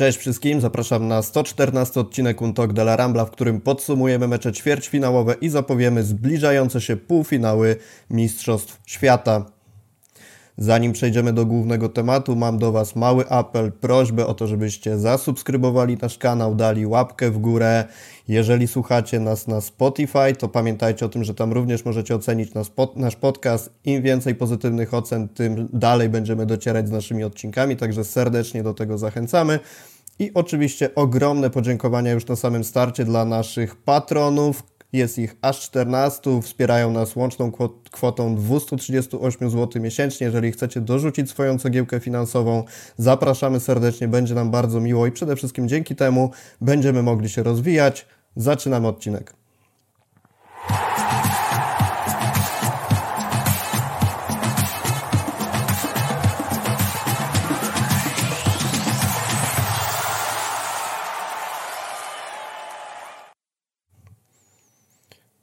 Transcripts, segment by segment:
Cześć wszystkim, zapraszam na 114 odcinek Untok de la Rambla, w którym podsumujemy mecze ćwierćfinałowe i zapowiemy zbliżające się półfinały Mistrzostw Świata. Zanim przejdziemy do głównego tematu, mam do Was mały apel, prośbę o to, żebyście zasubskrybowali nasz kanał, dali łapkę w górę. Jeżeli słuchacie nas na Spotify, to pamiętajcie o tym, że tam również możecie ocenić nasz, pod, nasz podcast. Im więcej pozytywnych ocen, tym dalej będziemy docierać z naszymi odcinkami, także serdecznie do tego zachęcamy. I oczywiście ogromne podziękowania już na samym starcie dla naszych patronów, jest ich aż 14, wspierają nas łączną kwotą 238 zł miesięcznie. Jeżeli chcecie dorzucić swoją cegiełkę finansową, zapraszamy serdecznie, będzie nam bardzo miło i przede wszystkim dzięki temu będziemy mogli się rozwijać. Zaczynamy odcinek.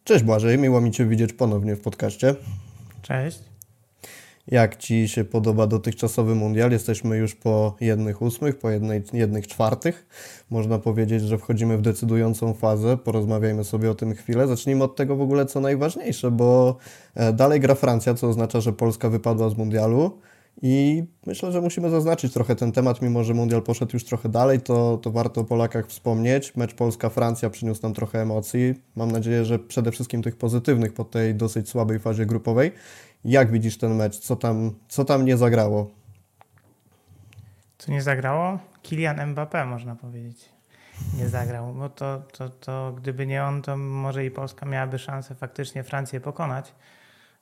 Cześć Błażej, miło mi Cię widzieć ponownie w podcaście. Cześć. Jak Ci się podoba dotychczasowy mundial? Jesteśmy już po jednych ósmych, po jednej, jednych czwartych. Można powiedzieć, że wchodzimy w decydującą fazę. Porozmawiajmy sobie o tym chwilę. Zacznijmy od tego w ogóle, co najważniejsze, bo e, dalej gra Francja, co oznacza, że Polska wypadła z mundialu. I myślę, że musimy zaznaczyć trochę ten temat, mimo że Mundial poszedł już trochę dalej, to, to warto o Polakach wspomnieć. Mecz Polska-Francja przyniósł nam trochę emocji. Mam nadzieję, że przede wszystkim tych pozytywnych po tej dosyć słabej fazie grupowej. Jak widzisz ten mecz? Co tam, co tam nie zagrało? Co nie zagrało? Kylian Mbappé, można powiedzieć. Nie zagrał, bo to, to, to gdyby nie on, to może i Polska miałaby szansę faktycznie Francję pokonać.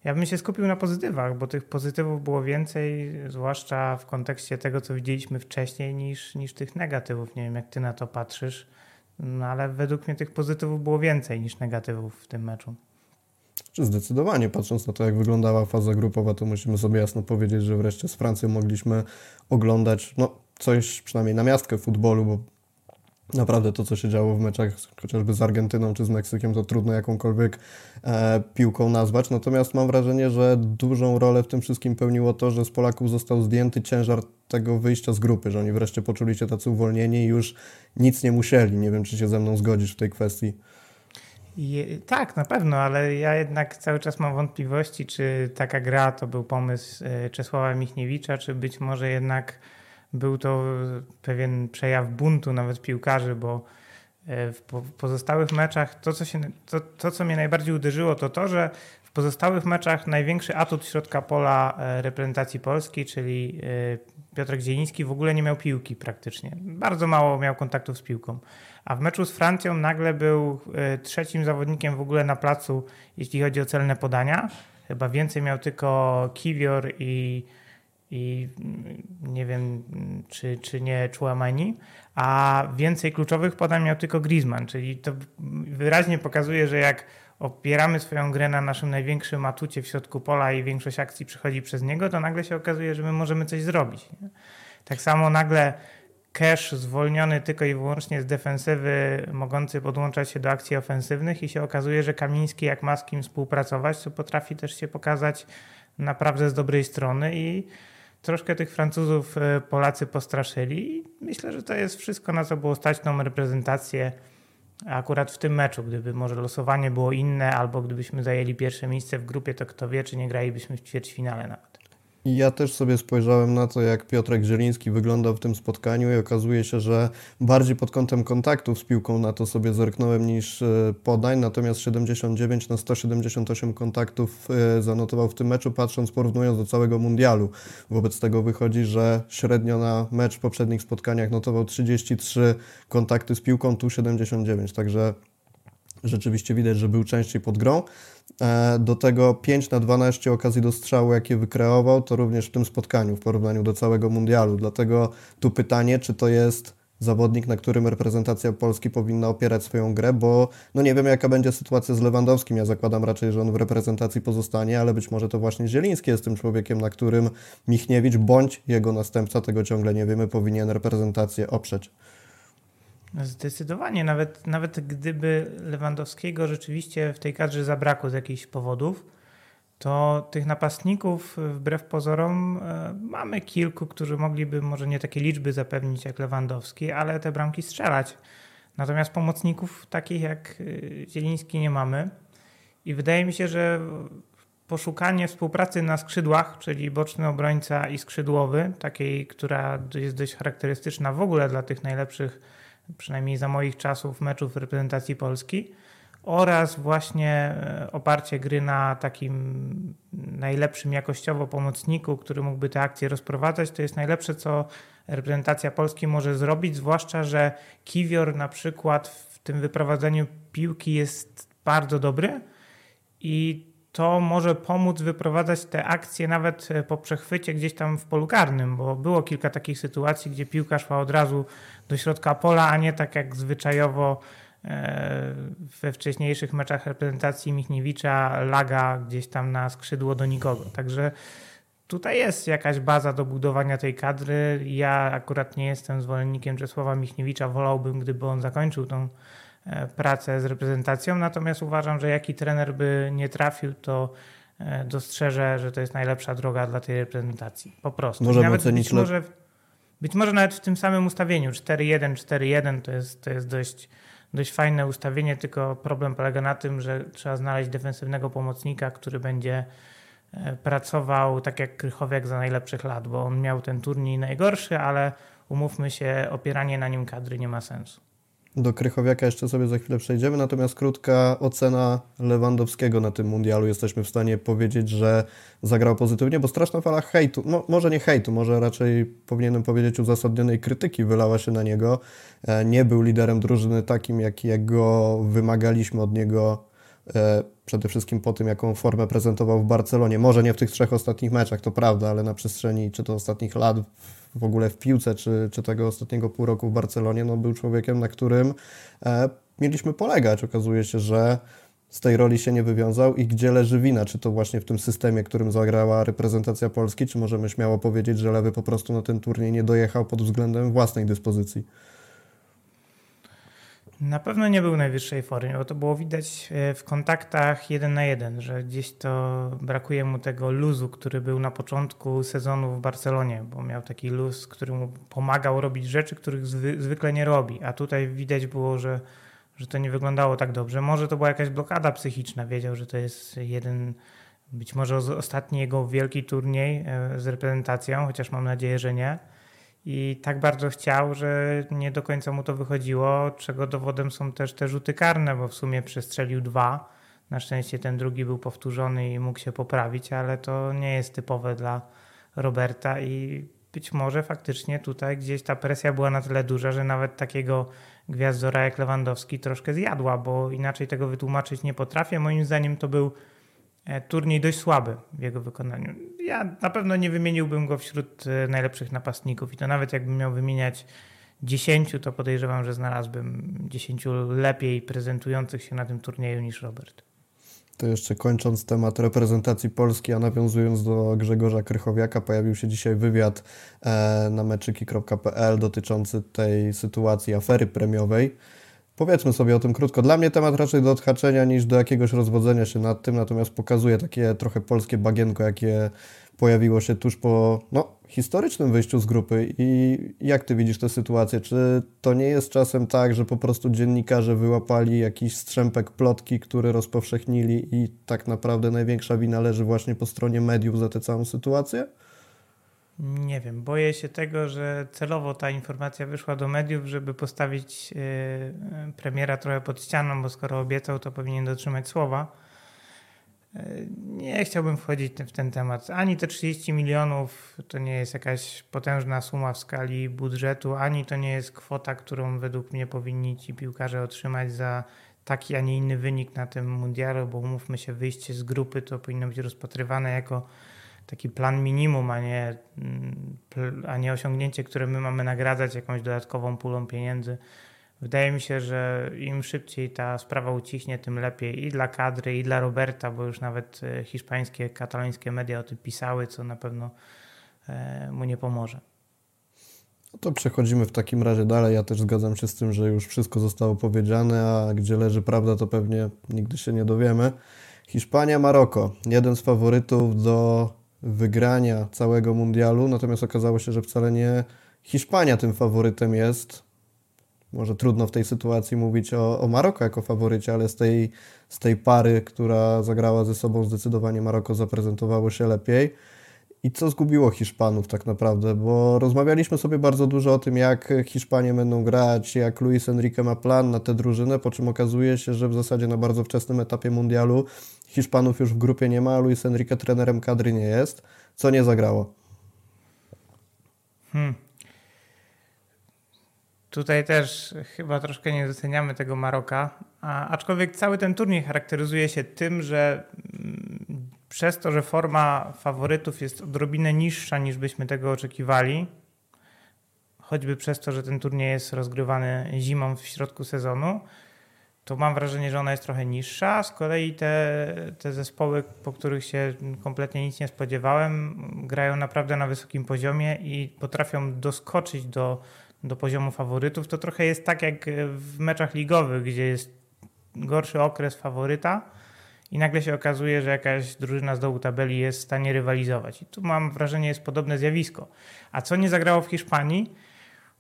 Ja bym się skupił na pozytywach, bo tych pozytywów było więcej, zwłaszcza w kontekście tego, co widzieliśmy wcześniej, niż, niż tych negatywów. Nie wiem, jak ty na to patrzysz, no ale według mnie tych pozytywów było więcej niż negatywów w tym meczu. Zdecydowanie, patrząc na to, jak wyglądała faza grupowa, to musimy sobie jasno powiedzieć, że wreszcie z Francją mogliśmy oglądać no, coś przynajmniej na miastkę futbolu, bo Naprawdę to, co się działo w meczach chociażby z Argentyną czy z Meksykiem, to trudno jakąkolwiek e, piłką nazwać. Natomiast mam wrażenie, że dużą rolę w tym wszystkim pełniło to, że z Polaków został zdjęty ciężar tego wyjścia z grupy, że oni wreszcie poczuli się tacy uwolnieni i już nic nie musieli. Nie wiem, czy się ze mną zgodzisz w tej kwestii. Je, tak, na pewno, ale ja jednak cały czas mam wątpliwości, czy taka gra to był pomysł e, Czesława Michniewicza, czy być może jednak był to pewien przejaw buntu nawet piłkarzy, bo e, w pozostałych meczach to co, się, to, to, co mnie najbardziej uderzyło, to to, że w pozostałych meczach największy atut środka pola e, reprezentacji Polski, czyli e, Piotrek Zieliński, w ogóle nie miał piłki praktycznie. Bardzo mało miał kontaktów z piłką. A w meczu z Francją nagle był trzecim zawodnikiem w ogóle na placu, jeśli chodzi o celne podania. Chyba więcej miał tylko Kiwior i i nie wiem, czy, czy nie Chouamani, a więcej kluczowych podań miał tylko Griezmann, czyli to wyraźnie pokazuje, że jak opieramy swoją grę na naszym największym atucie w środku pola i większość akcji przychodzi przez niego, to nagle się okazuje, że my możemy coś zrobić. Tak samo nagle Cash zwolniony tylko i wyłącznie z defensywy, mogący podłączać się do akcji ofensywnych i się okazuje, że Kamiński jak ma z kim współpracować, to potrafi też się pokazać naprawdę z dobrej strony i troszkę tych Francuzów e, Polacy postraszyli i myślę, że to jest wszystko, na co było stać tą reprezentację akurat w tym meczu. Gdyby może losowanie było inne, albo gdybyśmy zajęli pierwsze miejsce w grupie, to kto wie, czy nie gralibyśmy w ćwierćfinale nawet. Ja też sobie spojrzałem na to, jak Piotrek Zieliński wyglądał w tym spotkaniu i okazuje się, że bardziej pod kątem kontaktów z piłką na to sobie zerknąłem niż e, podań, natomiast 79 na 178 kontaktów e, zanotował w tym meczu, patrząc, porównując do całego mundialu. Wobec tego wychodzi, że średnio na mecz w poprzednich spotkaniach notował 33 kontakty z piłką, tu 79, także rzeczywiście widać, że był częściej pod grą. E, do tego 5 na 12 okazji do strzału, jakie wykreował, to również w tym spotkaniu w porównaniu do całego mundialu. Dlatego tu pytanie, czy to jest zawodnik, na którym reprezentacja Polski powinna opierać swoją grę, bo no nie wiem jaka będzie sytuacja z Lewandowskim. Ja zakładam raczej, że on w reprezentacji pozostanie, ale być może to właśnie Zieliński jest tym człowiekiem, na którym Michniewicz bądź jego następca, tego ciągle nie wiemy, powinien reprezentację oprzeć. Zdecydowanie, nawet, nawet gdyby Lewandowskiego rzeczywiście w tej kadrze zabrakło z jakichś powodów, to tych napastników wbrew pozorom mamy kilku, którzy mogliby może nie takie liczby zapewnić jak Lewandowski, ale te bramki strzelać. Natomiast pomocników takich jak Zieliński nie mamy. I wydaje mi się, że poszukanie współpracy na skrzydłach, czyli boczny obrońca i skrzydłowy, takiej, która jest dość charakterystyczna w ogóle dla tych najlepszych, przynajmniej za moich czasów, meczów reprezentacji Polski, oraz właśnie e, oparcie gry na takim najlepszym jakościowo pomocniku, który mógłby te akcje rozprowadzać, to jest najlepsze, co reprezentacja Polski może zrobić, zwłaszcza, że Kiwior na przykład w tym wyprowadzeniu piłki jest bardzo dobry i to może pomóc wyprowadzać te akcje nawet e, po przechwycie gdzieś tam w polu karnym, bo było kilka takich sytuacji, gdzie piłka szła od razu do środka pola, a nie tak jak zwyczajowo e, we wcześniejszych meczach reprezentacji Michniewicza laga gdzieś tam na skrzydło do nikogo. Także tutaj jest jakaś baza do budowania tej kadry. Ja akurat nie jestem zwolennikiem Czesława Michniewicza, wolałbym, gdyby on zakończył tą pracę z reprezentacją, natomiast uważam, że jaki trener by nie trafił, to e, dostrzeże, że to jest najlepsza droga dla tej reprezentacji. Po prostu. Możemy nawet ocenić być może, być może nawet w tym samym ustawieniu 4-1, 4-1 to jest, to jest dość, dość fajne ustawienie, tylko problem polega na tym, że trzeba znaleźć defensywnego pomocnika, który będzie e, pracował tak jak Krychowiak za najlepszych lat, bo on miał ten turniej najgorszy, ale umówmy się, opieranie na nim kadry nie ma sensu. Do Krychowiaka jeszcze sobie za chwilę przejdziemy, natomiast krótka ocena Lewandowskiego na tym mundialu. Jesteśmy w stanie powiedzieć, że zagrał pozytywnie, bo straszna fala hejtu, no, może nie hejtu, może raczej powinienem powiedzieć uzasadnionej krytyki wylała się na niego. E, nie był liderem drużyny takim, jak, jak go wymagaliśmy od niego e, przede wszystkim po tym, jaką formę prezentował w Barcelonie. Może nie w tych trzech ostatnich meczach, to prawda, ale na przestrzeni czy to ostatnich lat w ogóle w piłce, czy, czy tego ostatniego pół roku w Barcelonie, no był człowiekiem, na którym e, mieliśmy polegać. Okazuje się, że z tej roli się nie wywiązał i gdzie leży wina? Czy to właśnie w tym systemie, którym zagrała reprezentacja Polski, czy możemy śmiało powiedzieć, że Lewy po prostu na ten turniej nie dojechał pod względem własnej dyspozycji? Na pewno nie był w najwyższej formie, bo to było widać e, w kontaktach jeden na jeden, że gdzieś to brakuje mu tego luzu, który był na początku sezonu w Barcelonie, bo miał taki luz, który mu pomagał robić rzeczy, których zwy, zwykle nie robi, a tutaj widać było, że, że to nie wyglądało tak dobrze. Może to była jakaś blokada psychiczna, wiedział, że to jest jeden, być może ostatni jego wielki turniej e, z reprezentacją, chociaż mam nadzieję, że nie i tak bardzo chciał, że nie do końca mu to wychodziło, czego dowodem są też te rzuty karne, bo w sumie przestrzelił dwa. Na szczęście ten drugi był powtórzony i mógł się poprawić, ale to nie jest typowe dla Roberta i być może faktycznie tutaj gdzieś ta presja była na tyle duża, że nawet takiego gwiazdora jak Lewandowski troszkę zjadła, bo inaczej tego wytłumaczyć nie potrafię. Moim zdaniem to był turniej dość słaby w jego wykonaniu. Ja na pewno nie wymieniłbym go wśród e, najlepszych napastników i to nawet jakbym miał wymieniać 10, to podejrzewam, że znalazłbym 10 lepiej prezentujących się na tym turnieju niż Robert. To jeszcze kończąc temat reprezentacji Polski, a nawiązując do Grzegorza Krychowiaka, pojawił się dzisiaj wywiad e, na meczyki.pl dotyczący tej sytuacji afery premiowej. Powiedzmy sobie o tym krótko. Dla mnie temat raczej do odhaczenia niż do jakiegoś rozwodzenia się nad tym, natomiast pokazuje takie trochę polskie bagienko, jakie pojawiło się tuż po no, historycznym wyjściu z grupy. I jak ty widzisz tę sytuację? Czy to nie jest czasem tak, że po prostu dziennikarze wyłapali jakiś strzępek plotki, który rozpowszechnili i tak naprawdę największa wina leży właśnie po stronie mediów za tę całą sytuację? Nie wiem, boję się tego, że celowo ta informacja wyszła do mediów, żeby postawić yy, premiera trochę pod ścianą, bo skoro obiecał, to powinien dotrzymać słowa. Yy, nie chciałbym wchodzić w ten temat. Ani te 30 milionów to nie jest jakaś potężna suma w skali budżetu, ani to nie jest kwota, którą według mnie powinni ci piłkarze otrzymać za taki, a nie inny wynik na tym mundialu, bo umówmy się, wyjście z grupy to powinno być rozpatrywane jako taki plan minimum, a nie, mm, a nie osiągnięcie, które my mamy nagradzać jakąś dodatkową pulą pieniędzy. Wydaje mi się, że im szybciej ta sprawa ucichnie, tym lepiej i dla kadry, i dla Roberta, bo już nawet e, hiszpańskie, katalońskie media o tym pisały, co na pewno e, mu nie pomoże. No to przechodzimy w takim razie dalej. Ja też zgadzam się z tym, że już wszystko zostało powiedziane, a gdzie leży prawda, to pewnie nigdy się nie dowiemy. Hiszpania, Maroko. Jeden z faworytów do wygrania całego mundialu, natomiast okazało się, że wcale nie Hiszpania tym faworytem jest. Może trudno w tej sytuacji mówić o, o Maroko jako faworycie, ale z tej, z tej pary, która zagrała ze sobą, zdecydowanie Maroko zaprezentowało się lepiej. I co zgubiło Hiszpanów tak naprawdę? Bo rozmawialiśmy sobie bardzo dużo o tym, jak Hiszpanie będą grać, jak Luis Enrique ma plan na tę drużynę, po czym okazuje się, że w zasadzie na bardzo wczesnym etapie mundialu Hiszpanów już w grupie nie ma, a Luis Enrique trenerem kadry nie jest. Co nie zagrało? Hmm. Tutaj też chyba troszkę nie doceniamy tego Maroka, a, aczkolwiek cały ten turniej charakteryzuje się tym, że mm, przez to, że forma faworytów jest odrobinę niższa niż byśmy tego oczekiwali, choćby przez to, że ten turniej jest rozgrywany zimą w środku sezonu, to mam wrażenie, że ona jest trochę niższa. Z kolei te, te zespoły, po których się kompletnie nic nie spodziewałem, grają naprawdę na wysokim poziomie i potrafią doskoczyć do, do poziomu faworytów. To trochę jest tak jak w meczach ligowych, gdzie jest gorszy okres faworyta i nagle się okazuje, że jakaś drużyna z dołu tabeli jest w stanie rywalizować. I tu mam wrażenie, jest podobne zjawisko. A co nie zagrało w Hiszpanii?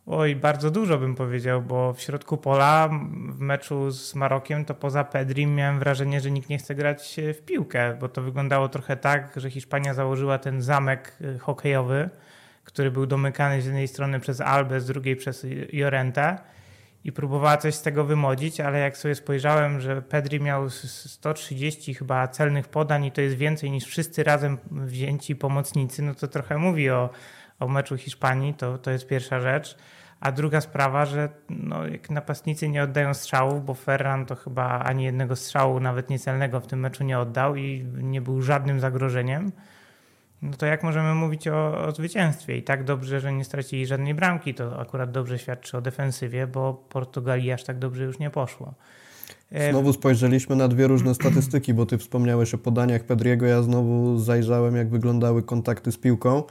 Oj, bardzo dużo bym powiedział, bo w środku pola w meczu z Marokiem to poza Pedrim miałem wrażenie, że nikt nie chce grać w piłkę, bo to wyglądało trochę tak, że Hiszpania założyła ten zamek y, hokejowy, który był domykany z jednej strony przez Albę, z drugiej przez Jorentę i próbowała coś z tego wymodzić, ale jak sobie spojrzałem, że Pedri miał 130 chyba celnych podań i to jest więcej niż wszyscy razem wzięci pomocnicy, no to trochę mówi o, o meczu Hiszpanii, to, to jest pierwsza rzecz. A druga sprawa, że no, jak napastnicy nie oddają strzałów, bo Ferran to chyba ani jednego strzału, nawet niecelnego w tym meczu nie oddał i nie był żadnym zagrożeniem, no to jak możemy mówić o, o zwycięstwie? I tak dobrze, że nie stracili żadnej bramki, to akurat dobrze świadczy o defensywie, bo Portugalii aż tak dobrze już nie poszło. E, znowu spojrzeliśmy na dwie różne statystyki, bo ty wspomniałeś o podaniach Pedriego, ja znowu zajrzałem, jak wyglądały kontakty z piłką.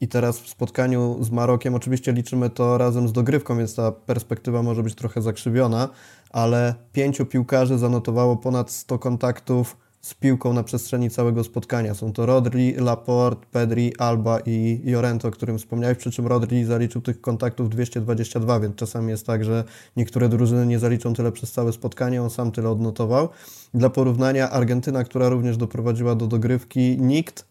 I teraz w spotkaniu z Marokiem, oczywiście liczymy to razem z dogrywką, więc ta perspektywa może być trochę zakrzywiona, ale pięciu piłkarzy zanotowało ponad 100 kontaktów z piłką na przestrzeni całego spotkania. Są to Rodri, Laporte, Pedri, Alba i Jorento, o którym wspomniałeś, przy czym Rodri zaliczył tych kontaktów 222, więc czasami jest tak, że niektóre drużyny nie zaliczą tyle przez całe spotkanie, on sam tyle odnotował. Dla porównania Argentyna, która również doprowadziła do dogrywki, nikt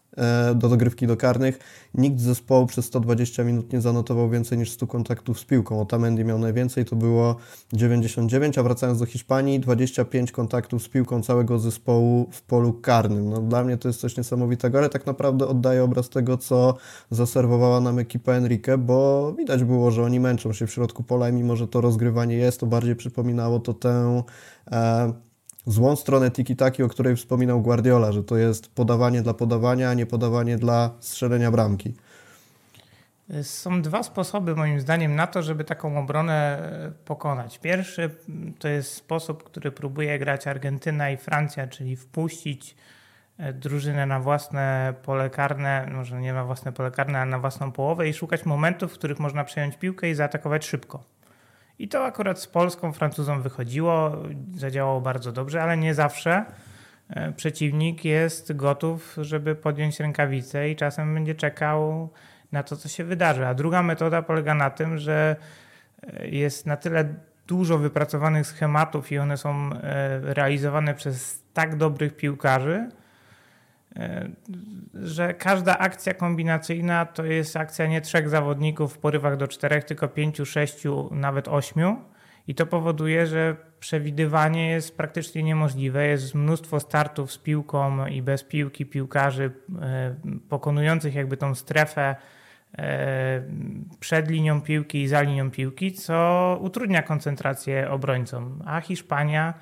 do dogrywki do karnych. Nikt z zespołu przez 120 minut nie zanotował więcej niż 100 kontaktów z piłką. Otamendi miał najwięcej, to było 99, a wracając do Hiszpanii, 25 kontaktów z piłką całego zespołu w polu karnym. No, dla mnie to jest coś niesamowitego, ale tak naprawdę oddaje obraz tego, co zaserwowała nam ekipa Enrique, bo widać było, że oni męczą się w środku pola i mimo, że to rozgrywanie jest, to bardziej przypominało to tę e, złą stronę tiki-taki, o której wspominał Guardiola, że to jest podawanie dla podawania, a nie podawanie dla strzelenia bramki. Są dwa sposoby, moim zdaniem, na to, żeby taką obronę e, pokonać. Pierwszy to jest sposób, który próbuje grać Argentyna i Francja, czyli wpuścić e, drużynę na własne pole karne, może nie na własne pole karne, ale na własną połowę i szukać momentów, w których można przejąć piłkę i zaatakować szybko. I to akurat z Polską, Francuzom wychodziło, zadziałało bardzo dobrze, ale nie zawsze e, przeciwnik jest gotów, żeby podjąć rękawicę i czasem będzie czekał na to, co się wydarzy. A druga metoda polega na tym, że e, jest na tyle dużo wypracowanych schematów i one są e, realizowane przez tak dobrych piłkarzy, że każda akcja kombinacyjna to jest akcja nie trzech zawodników w porywach do czterech, tylko pięciu, sześciu, nawet ośmiu. I to powoduje, że przewidywanie jest praktycznie niemożliwe. Jest mnóstwo startów z piłką i bez piłki piłkarzy e, pokonujących jakby tą strefę e, przed linią piłki i za linią piłki, co utrudnia koncentrację obrońcom. A Hiszpania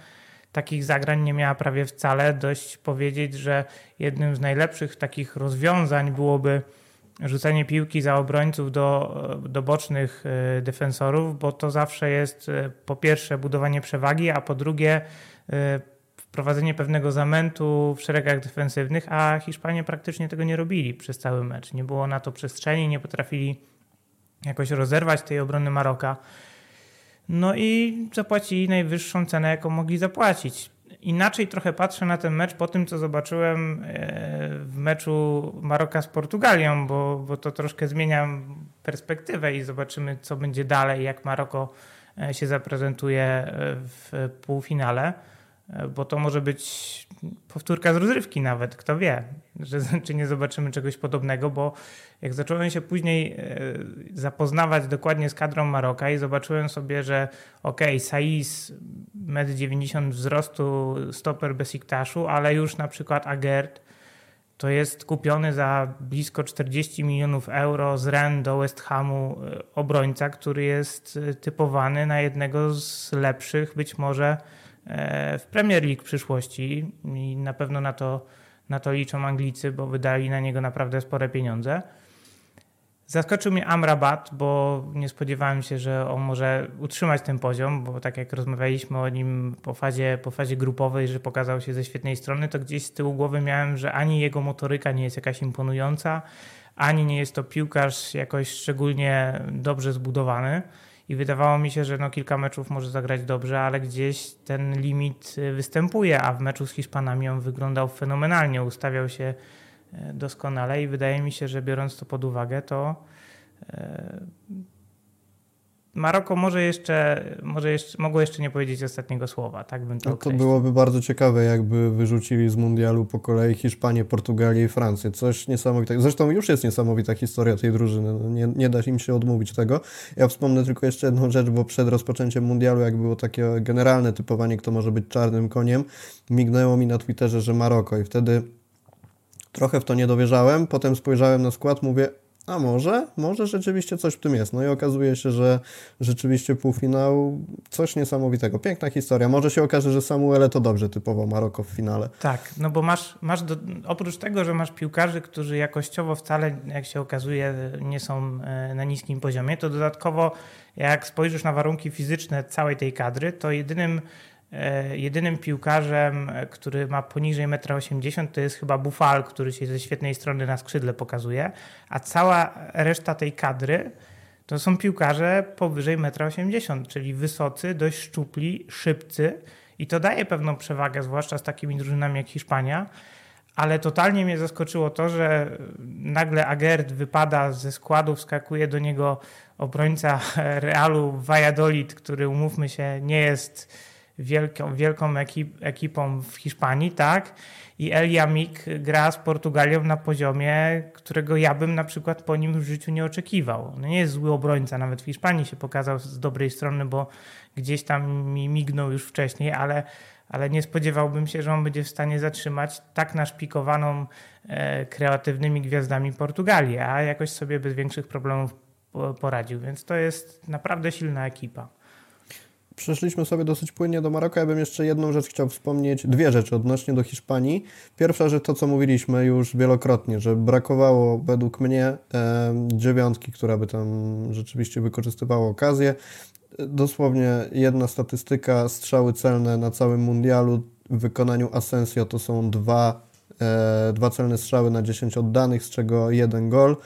takich zagrań nie miała prawie wcale. Dość powiedzieć, że jednym z najlepszych takich rozwiązań byłoby rzucenie piłki za obrońców do, do bocznych e, defensorów, bo to zawsze jest e, po pierwsze budowanie przewagi, a po drugie e, wprowadzenie pewnego zamętu w szeregach defensywnych, a Hiszpanie praktycznie tego nie robili przez cały mecz. Nie było na to przestrzeni, nie potrafili jakoś rozerwać tej obrony Maroka. No i zapłacili najwyższą cenę, jaką mogli zapłacić. inaczej trochę patrzę na ten mecz po tym, co zobaczyłem e, w meczu Maroka z Portugalią, bo, bo to troszkę zmienia perspektywę i zobaczymy, co będzie dalej, jak Maroko e, się zaprezentuje w półfinale, bo to może być powtórka z rozrywki nawet, kto wie, że, czy nie zobaczymy czegoś podobnego, bo jak zacząłem się później e, zapoznawać dokładnie z kadrą Maroka i zobaczyłem sobie, że ok, Saiz 1,90 m wzrostu, stoper Besiktaszu, ale już na przykład Agert to jest kupiony za blisko 40 milionów euro z Ren do West Hamu e, obrońca, który jest e, typowany na jednego z lepszych być może w Premier League w przyszłości i na pewno na to, na to liczą Anglicy, bo wydali na niego naprawdę spore pieniądze. Zaskoczył mnie Amrabat, bo nie spodziewałem się, że on może utrzymać ten poziom, bo tak jak rozmawialiśmy o nim po fazie, po fazie grupowej, że pokazał się ze świetnej strony, to gdzieś z tyłu głowy miałem, że ani jego motoryka nie jest jakaś imponująca, ani nie jest to piłkarz jakoś szczególnie dobrze zbudowany i wydawało mi się, że no kilka meczów może zagrać dobrze, ale gdzieś ten limit y, występuje, a w meczu z Hiszpanami on wyglądał fenomenalnie, ustawiał się e, doskonale i wydaje mi się, że biorąc to pod uwagę, to e, Maroko może jeszcze, może jeszcze, mogło jeszcze nie powiedzieć ostatniego słowa, tak bym to no To byłoby bardzo ciekawe, jakby wyrzucili z mundialu po kolei Hiszpanię, Portugalię i Francję. Coś niesamowitego. Zresztą już jest niesamowita historia tej drużyny. No nie, nie da im się odmówić tego. Ja wspomnę tylko jeszcze jedną rzecz, bo przed rozpoczęciem mundialu, jak było takie generalne typowanie, kto może być czarnym koniem, mignęło mi na Twitterze, że Maroko i wtedy trochę w to nie dowierzałem. Potem spojrzałem na skład, mówię, a może, może rzeczywiście coś w tym jest. No i okazuje się, że rzeczywiście półfinał coś niesamowitego. Piękna historia. Może się okaże, że Samuele to dobrze typowo Maroko w finale. Tak, no bo masz, masz do, oprócz tego, że masz piłkarzy, którzy jakościowo wcale, jak się okazuje, nie są e, na niskim poziomie, to dodatkowo jak spojrzysz na warunki fizyczne całej tej kadry, to jedynym jedynym piłkarzem, e, który ma poniżej 1,80 m to jest chyba Bufal, który się ze świetnej strony na skrzydle pokazuje, a cała reszta tej kadry to są piłkarze powyżej 1,80 m, czyli wysocy, dość szczupli, szybcy. I to daje pewną przewagę, zwłaszcza z takimi drużynami jak Hiszpania, ale totalnie mnie zaskoczyło to, że nagle Agert wypada ze składu, wskakuje do niego obrońca Realu Valladolid, który umówmy się nie jest wielką, wielką ekip, ekipą w Hiszpanii, tak? I El Yamik gra z Portugalią na poziomie, którego ja bym na przykład po nim w życiu nie oczekiwał. No nie jest zły obrońca, nawet w Hiszpanii się pokazał z dobrej strony, bo gdzieś tam mi mignął już wcześniej, ale, ale nie spodziewałbym się, że on będzie w stanie zatrzymać tak naszpikowaną e, kreatywnymi gwiazdami Portugalię, a jakoś sobie bez większych problemów poradził. Więc to jest naprawdę silna ekipa. Przeszliśmy sobie dosyć płynnie do Maroka. Ja bym jeszcze jedną rzecz chciał wspomnieć, dwie rzeczy odnośnie do Hiszpanii. Pierwsza rzecz to, co mówiliśmy już wielokrotnie, że brakowało według mnie e, dziewiątki, która by tam rzeczywiście wykorzystywała okazję. Dosłownie jedna statystyka, strzały celne na całym mundialu w wykonaniu Asensio to są dwa, e, dwa celne strzały na 10 oddanych, z czego jeden gol.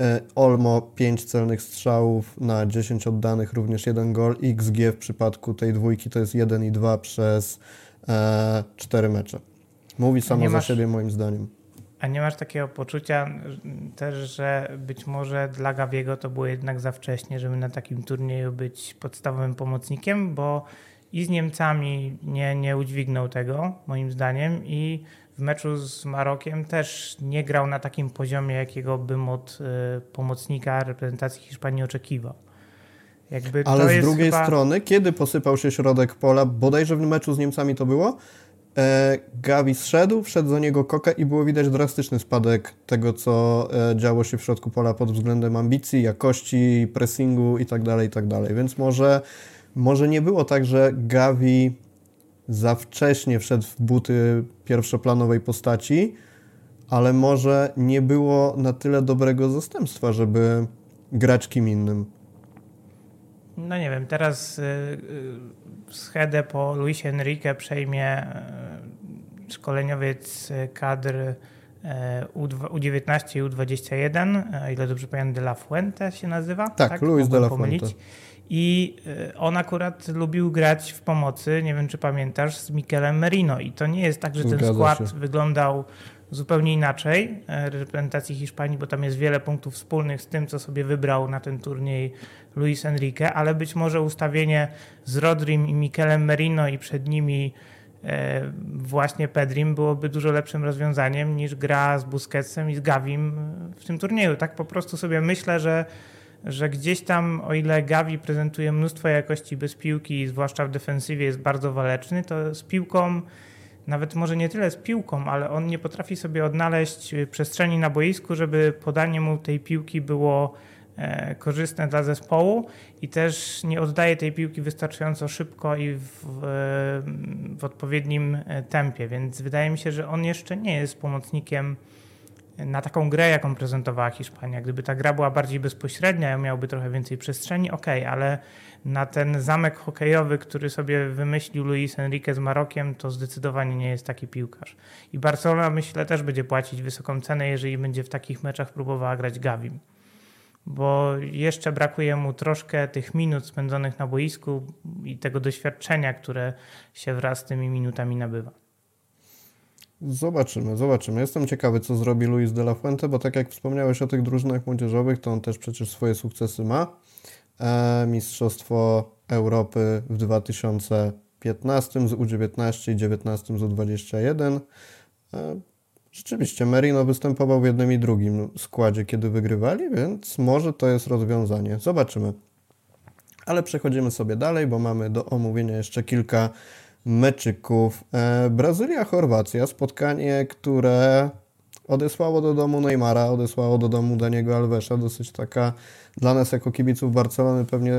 E, Olmo 5 celnych strzałów na 10 oddanych, również jeden gol. XG w przypadku tej dwójki to jest 1 i 2 przez e, 4 mecze. Mówi samo za siebie moim zdaniem. A nie masz takiego poczucia też, że być może dla Gawiego to było jednak za wcześnie, żeby na takim turnieju być podstawowym pomocnikiem, bo i z Niemcami nie, nie udźwignął tego, moim zdaniem, i w meczu z Marokiem też nie grał na takim poziomie, jakiego bym od y, pomocnika reprezentacji Hiszpanii oczekiwał. Jakby Ale z drugiej chyba... strony, kiedy posypał się środek pola, bodajże w meczu z Niemcami to było, e, Gavi zszedł, wszedł za niego Koke i było widać drastyczny spadek tego, co e, działo się w środku pola pod względem ambicji, jakości, pressingu itd., tak itd. Tak Więc może, może nie było tak, że Gavi za wcześnie wszedł w buty pierwszoplanowej postaci, ale może nie było na tyle dobrego zastępstwa, żeby grać kim innym. No nie wiem, teraz y, y, schedę po Luisie Enrique przejmie y, szkoleniowiec kadr U19 i U21, ile dobrze pamiętam, De La Fuente się nazywa. Tak, tak? Luis De La Fuente. I on akurat lubił grać w pomocy, nie wiem czy pamiętasz, z Mikelem Merino. I to nie jest tak, że ten Zgadza skład się. wyglądał zupełnie inaczej e, reprezentacji Hiszpanii, bo tam jest wiele punktów wspólnych z tym, co sobie wybrał na ten turniej Luis Enrique, ale być może ustawienie z Rodrim i Mikelem Merino i przed nimi e, właśnie Pedrim byłoby dużo lepszym rozwiązaniem niż gra z Busquetsem i z Gavim w tym turnieju. Tak po prostu sobie myślę, że, że gdzieś tam, o ile Gavi prezentuje mnóstwo jakości bez piłki, zwłaszcza w defensywie jest bardzo waleczny, to z piłką nawet może nie tyle z piłką, ale on nie potrafi sobie odnaleźć przestrzeni na boisku, żeby podanie mu tej piłki było e, korzystne dla zespołu i też nie oddaje tej piłki wystarczająco szybko i w, w, odpowiednim e, tempie, więc wydaje mi się, że on jeszcze nie jest pomocnikiem na taką grę, jaką prezentowała Hiszpania. Gdyby ta gra była bardziej bezpośrednia, miałby trochę więcej przestrzeni, ok, ale na ten zamek hokejowy, który sobie wymyślił Luis Enrique z Marokiem, to zdecydowanie nie jest taki piłkarz. I Barcelona myślę też będzie płacić wysoką cenę, jeżeli będzie w takich meczach próbowała grać Gavim. Bo jeszcze brakuje mu troszkę tych minut spędzonych na boisku i tego doświadczenia, które się wraz z tymi minutami nabywa. Zobaczymy, zobaczymy. Jestem ciekawy, co zrobi Luis de la Fuente, bo tak jak wspomniałeś o tych drużynach młodzieżowych, to on też przecież swoje sukcesy ma. E, Mistrzostwo Europy w 2015 z U19 i 19 z U21. Rzeczywiście, Merino występował w jednym i drugim składzie, kiedy wygrywali, więc może to jest rozwiązanie. Zobaczymy. Ale przechodzimy sobie dalej, bo mamy do omówienia jeszcze kilka meczyków. E, Brazylia-Chorwacja, spotkanie, które odesłało do domu Neymara, odesłało do domu Daniego Alvesa, dosyć taka dla nas jako kibiców Barcelony pewnie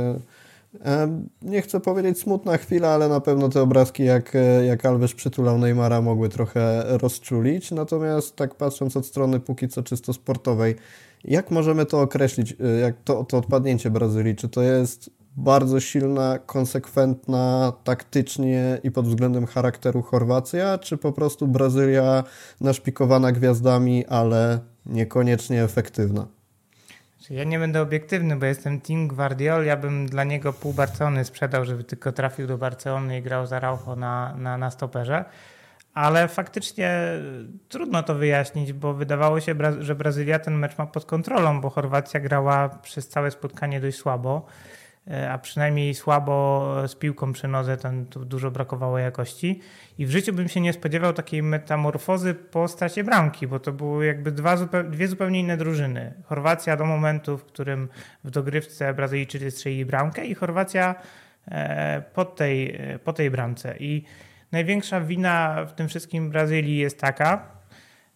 nie chcę powiedzieć smutna chwila, ale na pewno te obrazki jak, e, jak Alves przytulał Neymara mogły trochę rozczulić. Natomiast tak patrząc od strony póki co czysto sportowej, jak możemy to określić, jak to, to odpadnięcie Brazylii? Czy to jest bardzo silna, konsekwentna taktycznie i pod względem charakteru Chorwacja, czy po prostu Brazylia naszpikowana gwiazdami, ale niekoniecznie efektywna? Ja nie będę obiektywny, bo jestem Team Guardiol. Ja bym dla niego pół Barcelony sprzedał, żeby tylko trafił do Barcelony i grał za Raucho na, na, na stoperze. Ale faktycznie trudno to wyjaśnić, bo wydawało się, że Brazylia ten mecz ma pod kontrolą, bo Chorwacja grała przez całe spotkanie dość słabo. E, a przynajmniej słabo z piłką przy nodze, tam dużo brakowało jakości. I w życiu bym się nie spodziewał takiej metamorfozy po stracie bramki, bo to były jakby dwa, dwie zupełnie inne drużyny. Chorwacja do momentu, w którym w dogrywce Brazylijczycy strzelili bramkę i Chorwacja e, po tej, e, po tej bramce. I największa wina w tym wszystkim Brazylii jest taka,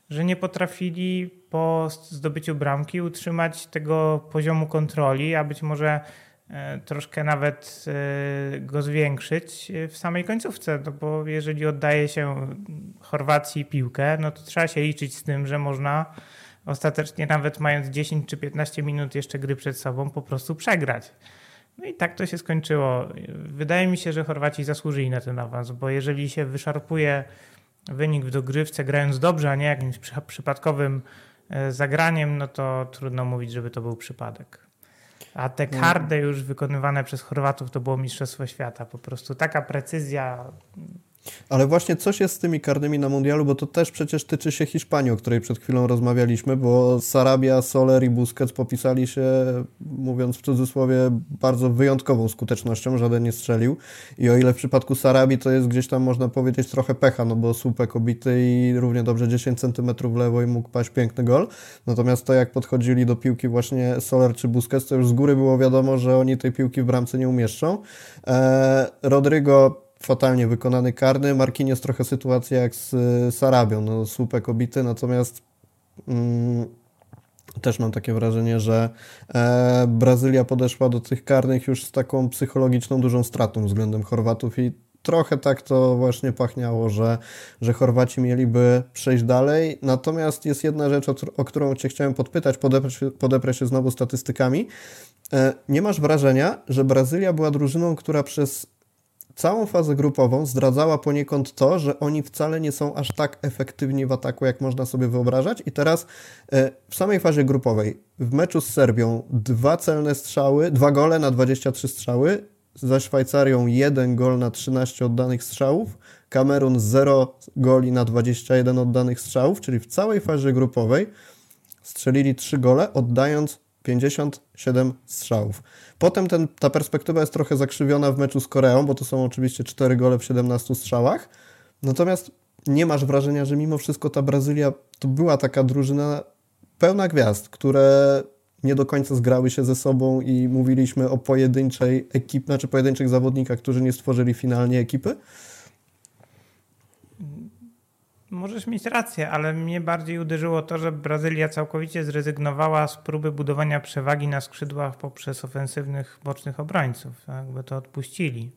że nie potrafili po zdobyciu bramki utrzymać tego poziomu kontroli, a być może troszkę nawet e, go zwiększyć w samej końcówce, no bo jeżeli oddaje się Chorwacji piłkę, no to trzeba się liczyć z tym, że można ostatecznie nawet mając 10 czy 15 minut jeszcze gry przed sobą po prostu przegrać. No i tak to się skończyło. Wydaje mi się, że Chorwaci zasłużyli na ten awans, bo jeżeli się wyszarpuje wynik w dogrywce grając dobrze, a nie jakimś przypadkowym e, zagraniem, no to trudno mówić, żeby to był przypadek. A te mm. kardy już wykonywane przez Chorwatów to było Mistrzostwo Świata. Po prostu taka precyzja ale właśnie coś jest z tymi karnymi na mundialu, bo to też przecież tyczy się Hiszpanii, o której przed chwilą rozmawialiśmy, bo Sarabia, Soler i Busquets popisali się, mówiąc w cudzysłowie, bardzo wyjątkową skutecznością, żaden nie strzelił. I o ile w przypadku Sarabi to jest gdzieś tam, można powiedzieć, trochę pecha, no bo słupek obity i równie dobrze 10 cm w lewo i mógł paść piękny gol. Natomiast to, jak podchodzili do piłki właśnie Soler czy Busquets, to już z góry było wiadomo, że oni tej piłki w bramce nie umieszczą. Eee, Rodrigo fatalnie wykonany karny. Marquinhos trochę sytuacja jak z Sarabią, no słupek obity, natomiast mm, też mam takie wrażenie, że e, Brazylia podeszła do tych karnych już z taką psychologiczną dużą stratą względem Chorwatów i trochę tak to właśnie pachniało, że, że Chorwaci mieliby przejść dalej. Natomiast jest jedna rzecz, o, o którą Cię chciałem podpytać, podeprę się, podeprę się znowu statystykami. E, nie masz wrażenia, że Brazylia była drużyną, która przez całą fazę grupową zdradzała poniekąd to, że oni wcale nie są aż tak efektywni w ataku, jak można sobie wyobrażać. I teraz e, w samej fazie grupowej, w meczu z Serbią, dwa celne strzały, dwa gole na 23 strzały, za Szwajcarią jeden gol na 13 oddanych strzałów, Kamerun 0 goli na 21 oddanych strzałów, czyli w całej fazie grupowej strzelili 3 gole, oddając 57 strzałów. Potem ten, ta perspektywa jest trochę zakrzywiona w meczu z Koreą, bo to są oczywiście 4 gole w 17 strzałach. Natomiast nie masz wrażenia, że mimo wszystko ta Brazylia to była taka drużyna pełna gwiazd, które nie do końca zgrały się ze sobą i mówiliśmy o pojedynczej ekipie, znaczy pojedynczych zawodnikach, którzy nie stworzyli finalnie ekipy? Możesz mieć rację, ale mnie bardziej uderzyło to, że Brazylia całkowicie zrezygnowała z próby budowania przewagi na skrzydłach poprzez ofensywnych bocznych obrońców. Jakby to odpuścili.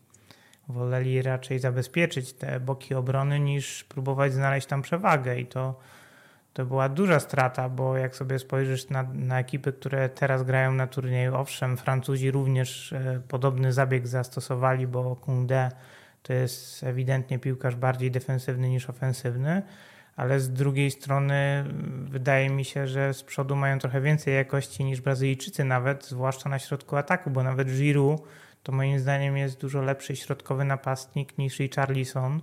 Woleli raczej zabezpieczyć te boki obrony niż próbować znaleźć tam przewagę i to, to była duża strata, bo jak sobie spojrzysz na, na ekipy, które teraz grają na turnieju, owszem, Francuzi również e, podobny zabieg zastosowali, bo Koundé to jest ewidentnie piłkarz bardziej defensywny niż ofensywny, ale z drugiej strony mm, wydaje mi się, że z przodu mają trochę więcej jakości niż Brazylijczycy nawet, zwłaszcza na środku ataku, bo nawet Giroud to moim zdaniem jest dużo lepszy środkowy napastnik niż Richarlison.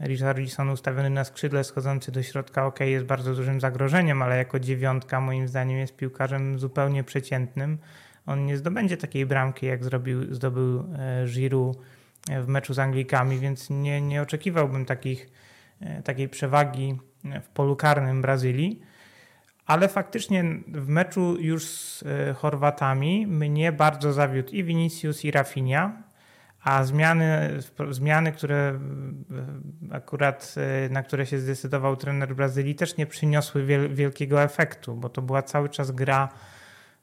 Richarlison ustawiony na skrzydle, schodzący do środka, ok, jest bardzo dużym zagrożeniem, ale jako dziewiątka moim zdaniem jest piłkarzem zupełnie przeciętnym. On nie zdobędzie takiej bramki, jak zrobił, zdobył e, Giroud w meczu z Anglikami, więc nie, nie oczekiwałbym takich, e, takiej przewagi w polu karnym Brazylii. Ale faktycznie w meczu już z e, Chorwatami mnie bardzo zawiódł i Vinicius i Rafinha, a zmiany, zmiany, które e, akurat na które się zdecydował trener Brazylii też nie przyniosły wielkiego efektu, bo to była cały czas gra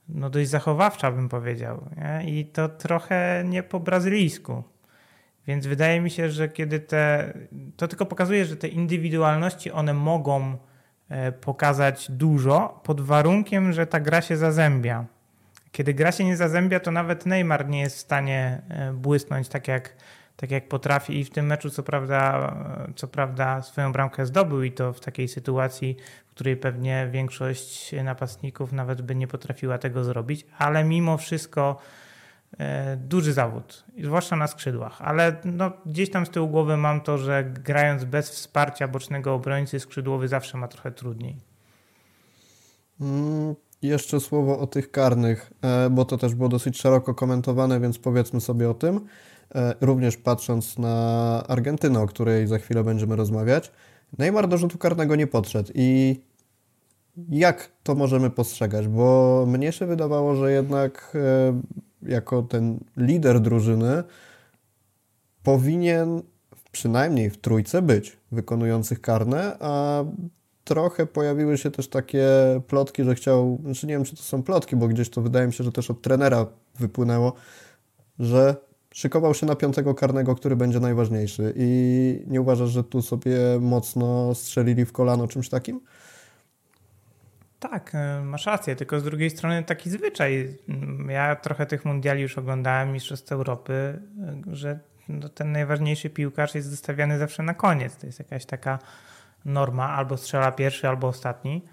no dość zachowawcza bym powiedział nie? i to trochę nie po brazylijsku. Więc wydaje mi się, że kiedy te. To tylko pokazuje, że te indywidualności one mogą e, pokazać dużo pod warunkiem, że ta gra się zazębia. Kiedy gra się nie zazębia, to nawet Neymar nie jest w stanie e, błysnąć tak jak, tak jak potrafi i w tym meczu co prawda, e, co prawda swoją bramkę zdobył i to w takiej sytuacji, w której pewnie większość napastników nawet by nie potrafiła tego zrobić, ale mimo wszystko duży zawód, zwłaszcza na skrzydłach, ale no, gdzieś tam z tyłu głowy mam to, że grając bez wsparcia bocznego obrońcy skrzydłowy zawsze ma trochę trudniej. Mm, jeszcze słowo o tych karnych, e, bo to też było dosyć szeroko komentowane, więc powiedzmy sobie o tym. E, również patrząc na Argentynę, o której za chwilę będziemy rozmawiać, Neymar do rzutu karnego nie podszedł i jak to możemy postrzegać? Bo mnie się wydawało, że jednak jako ten lider drużyny powinien przynajmniej w trójce być wykonujących karne, a trochę pojawiły się też takie plotki, że chciał, znaczy nie wiem czy to są plotki, bo gdzieś to wydaje mi się, że też od trenera wypłynęło, że szykował się na piątego karnego, który będzie najważniejszy i nie uważasz, że tu sobie mocno strzelili w kolano czymś takim? Tak, e, masz rację, tylko z drugiej strony taki zwyczaj. Ja trochę tych mundiali już oglądałem, Mistrzostw Europy, e, że no, ten najważniejszy piłkarz jest zostawiany zawsze na koniec. To jest jakaś taka norma, albo strzela pierwszy, albo ostatni.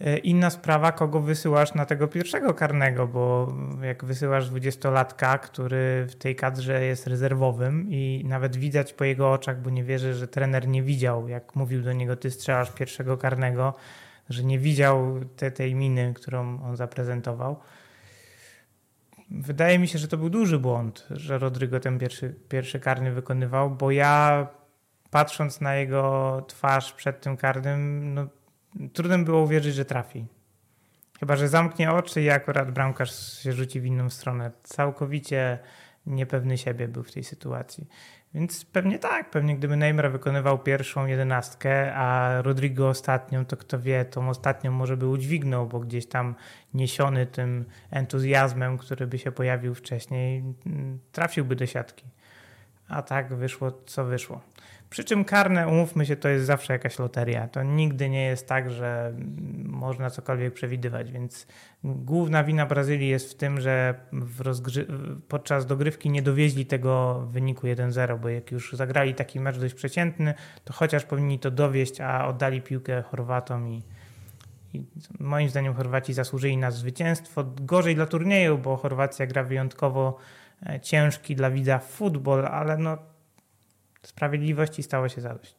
E, inna sprawa, kogo wysyłasz na tego pierwszego karnego, bo jak wysyłasz dwudziestolatka, który w tej kadrze jest rezerwowym i nawet widać po jego oczach, bo nie wierzę, że trener nie widział, jak mówił do niego, ty strzelasz pierwszego karnego, że nie widział te, tej miny, którą on zaprezentował. Wydaje mi się, że to był duży błąd, że Rodrygo ten pierwszy, pierwszy karny wykonywał, bo ja patrząc na jego twarz przed tym karnym, no, trudno było uwierzyć, że trafi. Chyba, że zamknie oczy i akurat bramkarz się rzuci w inną stronę. Całkowicie niepewny siebie był w tej sytuacji. Więc pewnie tak, pewnie gdyby Neymar wykonywał pierwszą jedenastkę, a Rodrigo ostatnią, to kto wie, tą ostatnią może by udźwignął, bo gdzieś tam niesiony tym entuzjazmem, który by się pojawił wcześniej, trafiłby do siatki. a tak wyszło, co wyszło. Przy czym karne, umówmy się, to jest zawsze jakaś loteria. To nigdy nie jest tak, że można cokolwiek przewidywać, więc główna wina Brazylii jest w tym, że w podczas dogrywki nie dowieźli tego wyniku 1-0, bo jak już zagrali taki mecz dość przeciętny, to chociaż powinni to dowieść, a oddali piłkę Chorwatom i, i moim zdaniem Chorwaci zasłużyli na zwycięstwo. Gorzej dla turnieju, bo Chorwacja gra wyjątkowo e, ciężki dla widza futbol, ale no sprawiedliwości stało się zadość.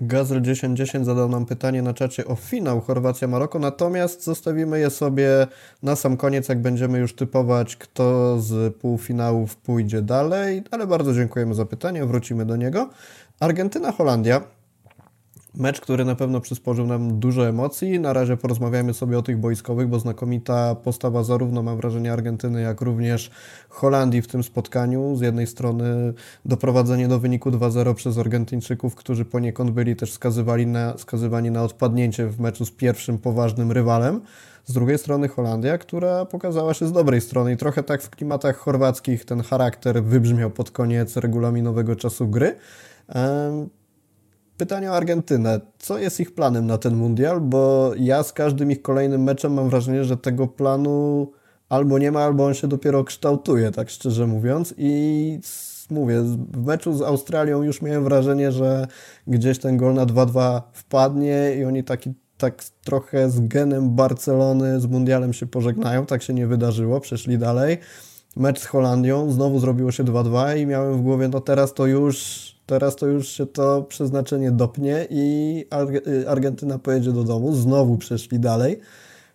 Gazel 1010 zadał nam pytanie na czacie o finał Chorwacja-Maroko, natomiast zostawimy je sobie na sam koniec, jak będziemy już typować, kto z półfinałów pójdzie dalej, ale bardzo dziękujemy za pytanie, wrócimy do niego. Argentyna-Holandia Mecz, który na pewno przysporzył nam dużo emocji. Na razie porozmawiamy sobie o tych boiskowych, bo znakomita postawa zarówno mam wrażenie Argentyny, jak również Holandii w tym spotkaniu. Z jednej strony doprowadzenie do wyniku 2-0 przez Argentyńczyków, którzy poniekąd byli też skazywani na, skazywani na odpadnięcie w meczu z pierwszym poważnym rywalem. Z drugiej strony Holandia, która pokazała się z dobrej strony i trochę tak w klimatach chorwackich ten charakter wybrzmiał pod koniec regulaminowego czasu gry. Pytanie o Argentynę. Co jest ich planem na ten mundial? Bo ja z każdym ich kolejnym meczem mam wrażenie, że tego planu albo nie ma, albo on się dopiero kształtuje, tak szczerze mówiąc. I mówię, w meczu z Australią już miałem wrażenie, że gdzieś ten gol na 2-2 wpadnie i oni taki tak trochę z genem Barcelony, z mundialem się pożegnają. Tak się nie wydarzyło, przeszli dalej. Mecz z Holandią, znowu zrobiło się 2-2 i miałem w głowie, no teraz to już Teraz to już się to przeznaczenie dopnie i y, Argentyna pojedzie do domu. Znowu przeszli dalej.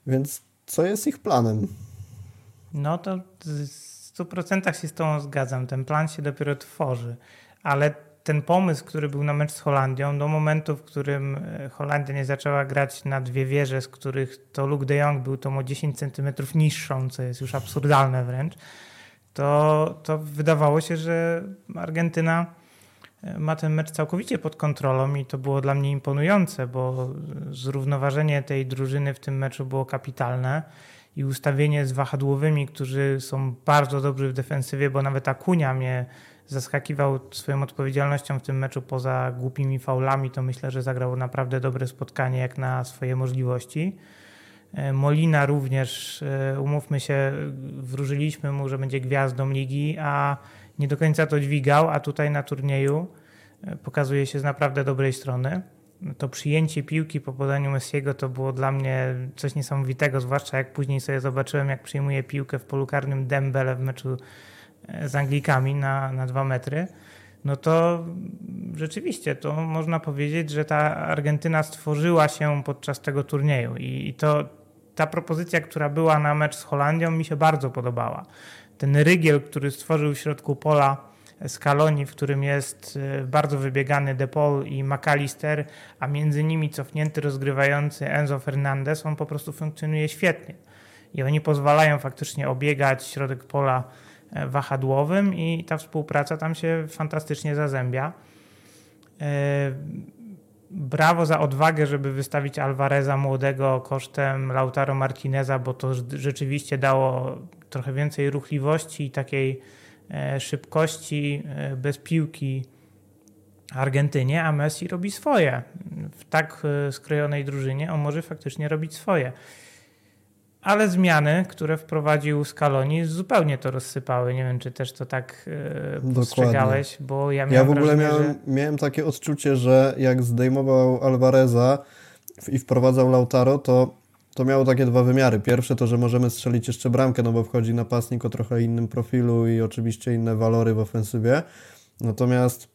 Więc co jest ich planem? No to w 100% się z tą zgadzam. Ten plan się dopiero tworzy. Ale ten pomysł, który był na mecz z Holandią, do momentu, w którym e, Holandia nie zaczęła grać na dwie wieże, z których to Luke de Jong był tą o 10 cm niższą, co jest już absurdalne wręcz, to, to wydawało się, że Argentyna ma ten mecz całkowicie pod kontrolą i to było dla mnie imponujące, bo zrównoważenie tej drużyny w tym meczu było kapitalne i ustawienie z wahadłowymi, którzy są bardzo dobrzy w defensywie, bo nawet Akunia mnie zaskakiwał swoją odpowiedzialnością w tym meczu poza głupimi faulami, to myślę, że zagrał naprawdę dobre spotkanie jak na swoje możliwości. E, Molina również, e, umówmy się, wróżyliśmy mu, że będzie gwiazdą ligi, a nie do końca to dźwigał, a tutaj na turnieju e, pokazuje się z naprawdę dobrej strony. To przyjęcie piłki po podaniu Messiego to było dla mnie coś niesamowitego, zwłaszcza jak później sobie zobaczyłem, jak przyjmuje piłkę w polu karnym Dembele w meczu e, z Anglikami na, na dwa metry. No to rzeczywiście to można powiedzieć, że ta Argentyna stworzyła się podczas tego turnieju i, i to ta propozycja, która była na mecz z Holandią, mi się bardzo podobała ten rygiel, który stworzył w środku pola Scaloni, w którym jest e, bardzo wybiegany De Paul i McAllister, a między nimi cofnięty rozgrywający Enzo Fernandez, on po prostu funkcjonuje świetnie. I oni pozwalają faktycznie obiegać środek pola e, wahadłowym i ta współpraca tam się fantastycznie zazębia. Brawo za odwagę, żeby wystawić Alvareza młodego kosztem Lautaro Martineza, bo to rzeczywiście dało trochę więcej ruchliwości i takiej e, szybkości e, bez piłki Argentynie, a Messi robi swoje. W tak e, skrojonej drużynie on może faktycznie robić swoje. Ale zmiany, które wprowadził Scaloni, zupełnie to rozsypały. Nie wiem, czy też to tak postrzegałeś, bo ja miałem Ja w ogóle wrażenie, miałem, że... miałem takie odczucie, że jak zdejmował Alvareza i wprowadzał Lautaro, to to miało takie dwa wymiary. Pierwsze to, że możemy strzelić jeszcze bramkę, no bo wchodzi napastnik o trochę innym profilu i oczywiście inne walory w ofensywie. Natomiast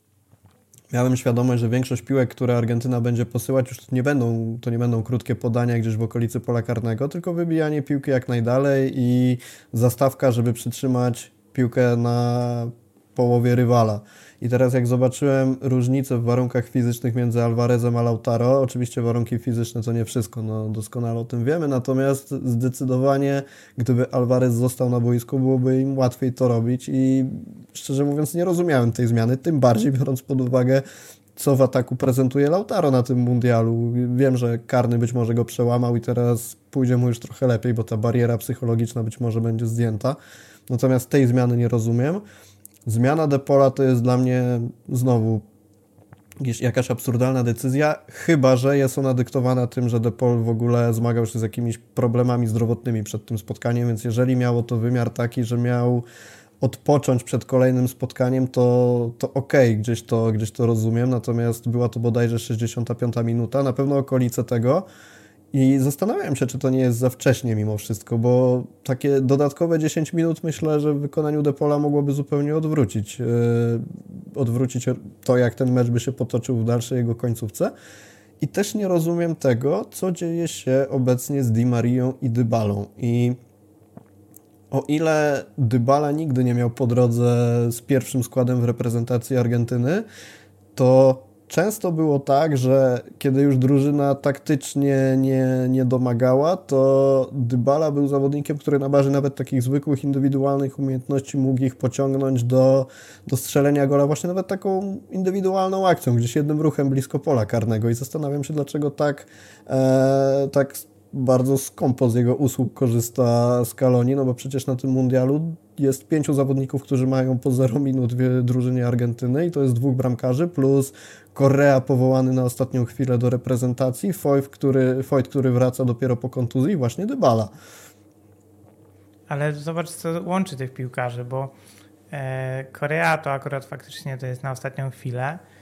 miałem świadomość, że większość piłek, które Argentyna będzie posyłać, już nie będą, to nie będą krótkie podania gdzieś w okolicy pola karnego, tylko wybijanie piłki jak najdalej i zastawka, żeby przytrzymać piłkę na połowie rywala. I teraz jak zobaczyłem różnicę w warunkach fizycznych między Alvarezem a Lautaro, oczywiście warunki fizyczne to nie wszystko, no doskonale o tym wiemy, natomiast zdecydowanie gdyby Alvarez został na boisku, byłoby im łatwiej to robić i szczerze mówiąc nie rozumiałem tej zmiany, tym bardziej biorąc pod uwagę co w ataku prezentuje Lautaro na tym mundialu. Wiem, że karny być może go przełamał i teraz pójdzie mu już trochę lepiej, bo ta bariera psychologiczna być może będzie zdjęta. Natomiast tej zmiany nie rozumiem. Zmiana Depola to jest dla mnie znowu jakaś absurdalna decyzja, chyba że jest ona dyktowana tym, że Depol w ogóle zmagał się z jakimiś problemami zdrowotnymi przed tym spotkaniem, więc jeżeli miało to wymiar taki, że miał odpocząć przed kolejnym spotkaniem, to, to okej, okay, gdzieś, to, gdzieś to rozumiem, natomiast była to bodajże 65 minuta, na pewno okolice tego i zastanawiałem się, czy to nie jest za wcześnie mimo wszystko, bo takie dodatkowe 10 minut myślę, że w wykonaniu Depola mogłoby zupełnie odwrócić, yy, odwrócić to, jak ten mecz by się potoczył w dalszej jego końcówce. I też nie rozumiem tego, co dzieje się obecnie z Di Marią i Dybalą. I o ile Dybala nigdy nie miał po drodze z pierwszym składem w reprezentacji Argentyny, to często było tak, że kiedy już drużyna taktycznie nie, nie domagała, to Dybala był zawodnikiem, który na bazie nawet takich zwykłych indywidualnych umiejętności mógł ich pociągnąć do, do strzelenia gola. Właśnie nawet taką indywidualną akcją, gdzieś jednym ruchem blisko pola karnego. I zastanawiam się, dlaczego tak, e, tak bardzo skąpo z jego usług korzysta Scaloni, no bo przecież na tym mundialu jest pięciu zawodników, którzy mają po 0 minut w drużynie Argentyny i to jest dwóch bramkarzy plus Korea powołany na ostatnią chwilę do reprezentacji, Foyt, który, Foyt, który wraca dopiero po kontuzji i właśnie Dybala. Ale zobacz, co łączy tych piłkarzy, bo e, Korea to akurat faktycznie to jest na ostatnią chwilę, E,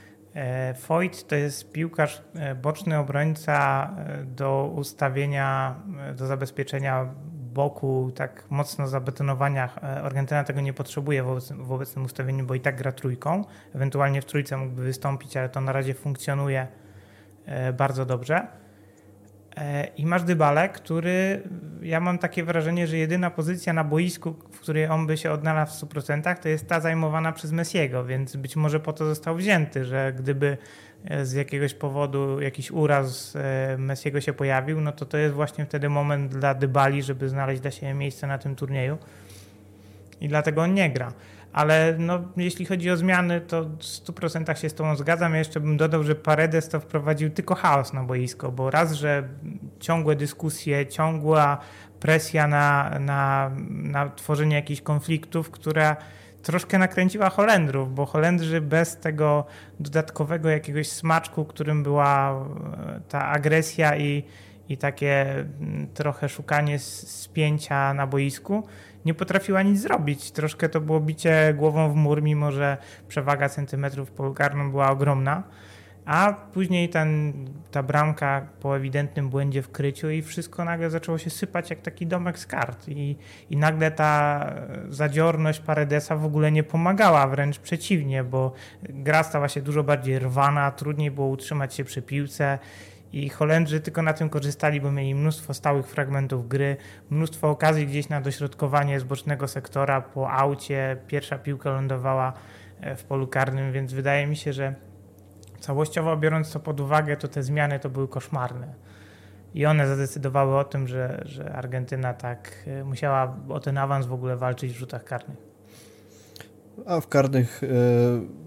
Foyt to jest piłkarz, e, boczny obrońca e, do ustawienia, do zabezpieczenia boku, tak mocno zabetonowania. Argentyna tego nie potrzebuje w obecnym ustawieniu, bo i tak gra trójką. Ewentualnie w trójce mógłby wystąpić, ale to na razie funkcjonuje bardzo dobrze. E, I masz Dybale, który ja mam takie wrażenie, że jedyna pozycja na boisku, w której on by się odnalazł w 100%, to jest ta zajmowana przez Messiego, więc być może po to został wzięty, że gdyby e, z jakiegoś powodu jakiś uraz e, Messiego się pojawił, no to to jest właśnie wtedy moment dla Dybali, żeby znaleźć dla siebie miejsce na tym turnieju. I dlatego on nie gra ale no, jeśli chodzi o zmiany, to w 100% się z Tobą zgadzam. Ja jeszcze bym dodał, że Paredes to wprowadził tylko chaos na boisko, bo raz, że ciągłe dyskusje, ciągła presja na, na, na tworzenie jakichś konfliktów, która troszkę nakręciła Holendrów, bo Holendrzy bez tego dodatkowego jakiegoś smaczku, którym była e, ta agresja i, i takie mm, trochę szukanie spięcia na boisku, nie potrafiła nic zrobić. Troszkę to było bicie głową w mur, mimo że przewaga centymetrów polu karną była ogromna. A później ten, ta bramka po ewidentnym błędzie w kryciu i wszystko nagle zaczęło się sypać jak taki domek z kart. I, i nagle ta zadziorność Paredesa w ogóle nie pomagała, wręcz przeciwnie, bo gra stała się dużo bardziej rwana, trudniej było utrzymać się przy piłce i Holendrzy tylko na tym korzystali, bo mieli mnóstwo stałych fragmentów gry, mnóstwo okazji gdzieś na dośrodkowanie z bocznego sektora po aucie. Pierwsza piłka lądowała e, w polu karnym, więc wydaje mi się, że całościowo biorąc to pod uwagę, to te zmiany to były koszmarne. I one zadecydowały o tym, że, że Argentyna tak e, musiała o ten awans w ogóle walczyć w rzutach karnych. A w karnych y,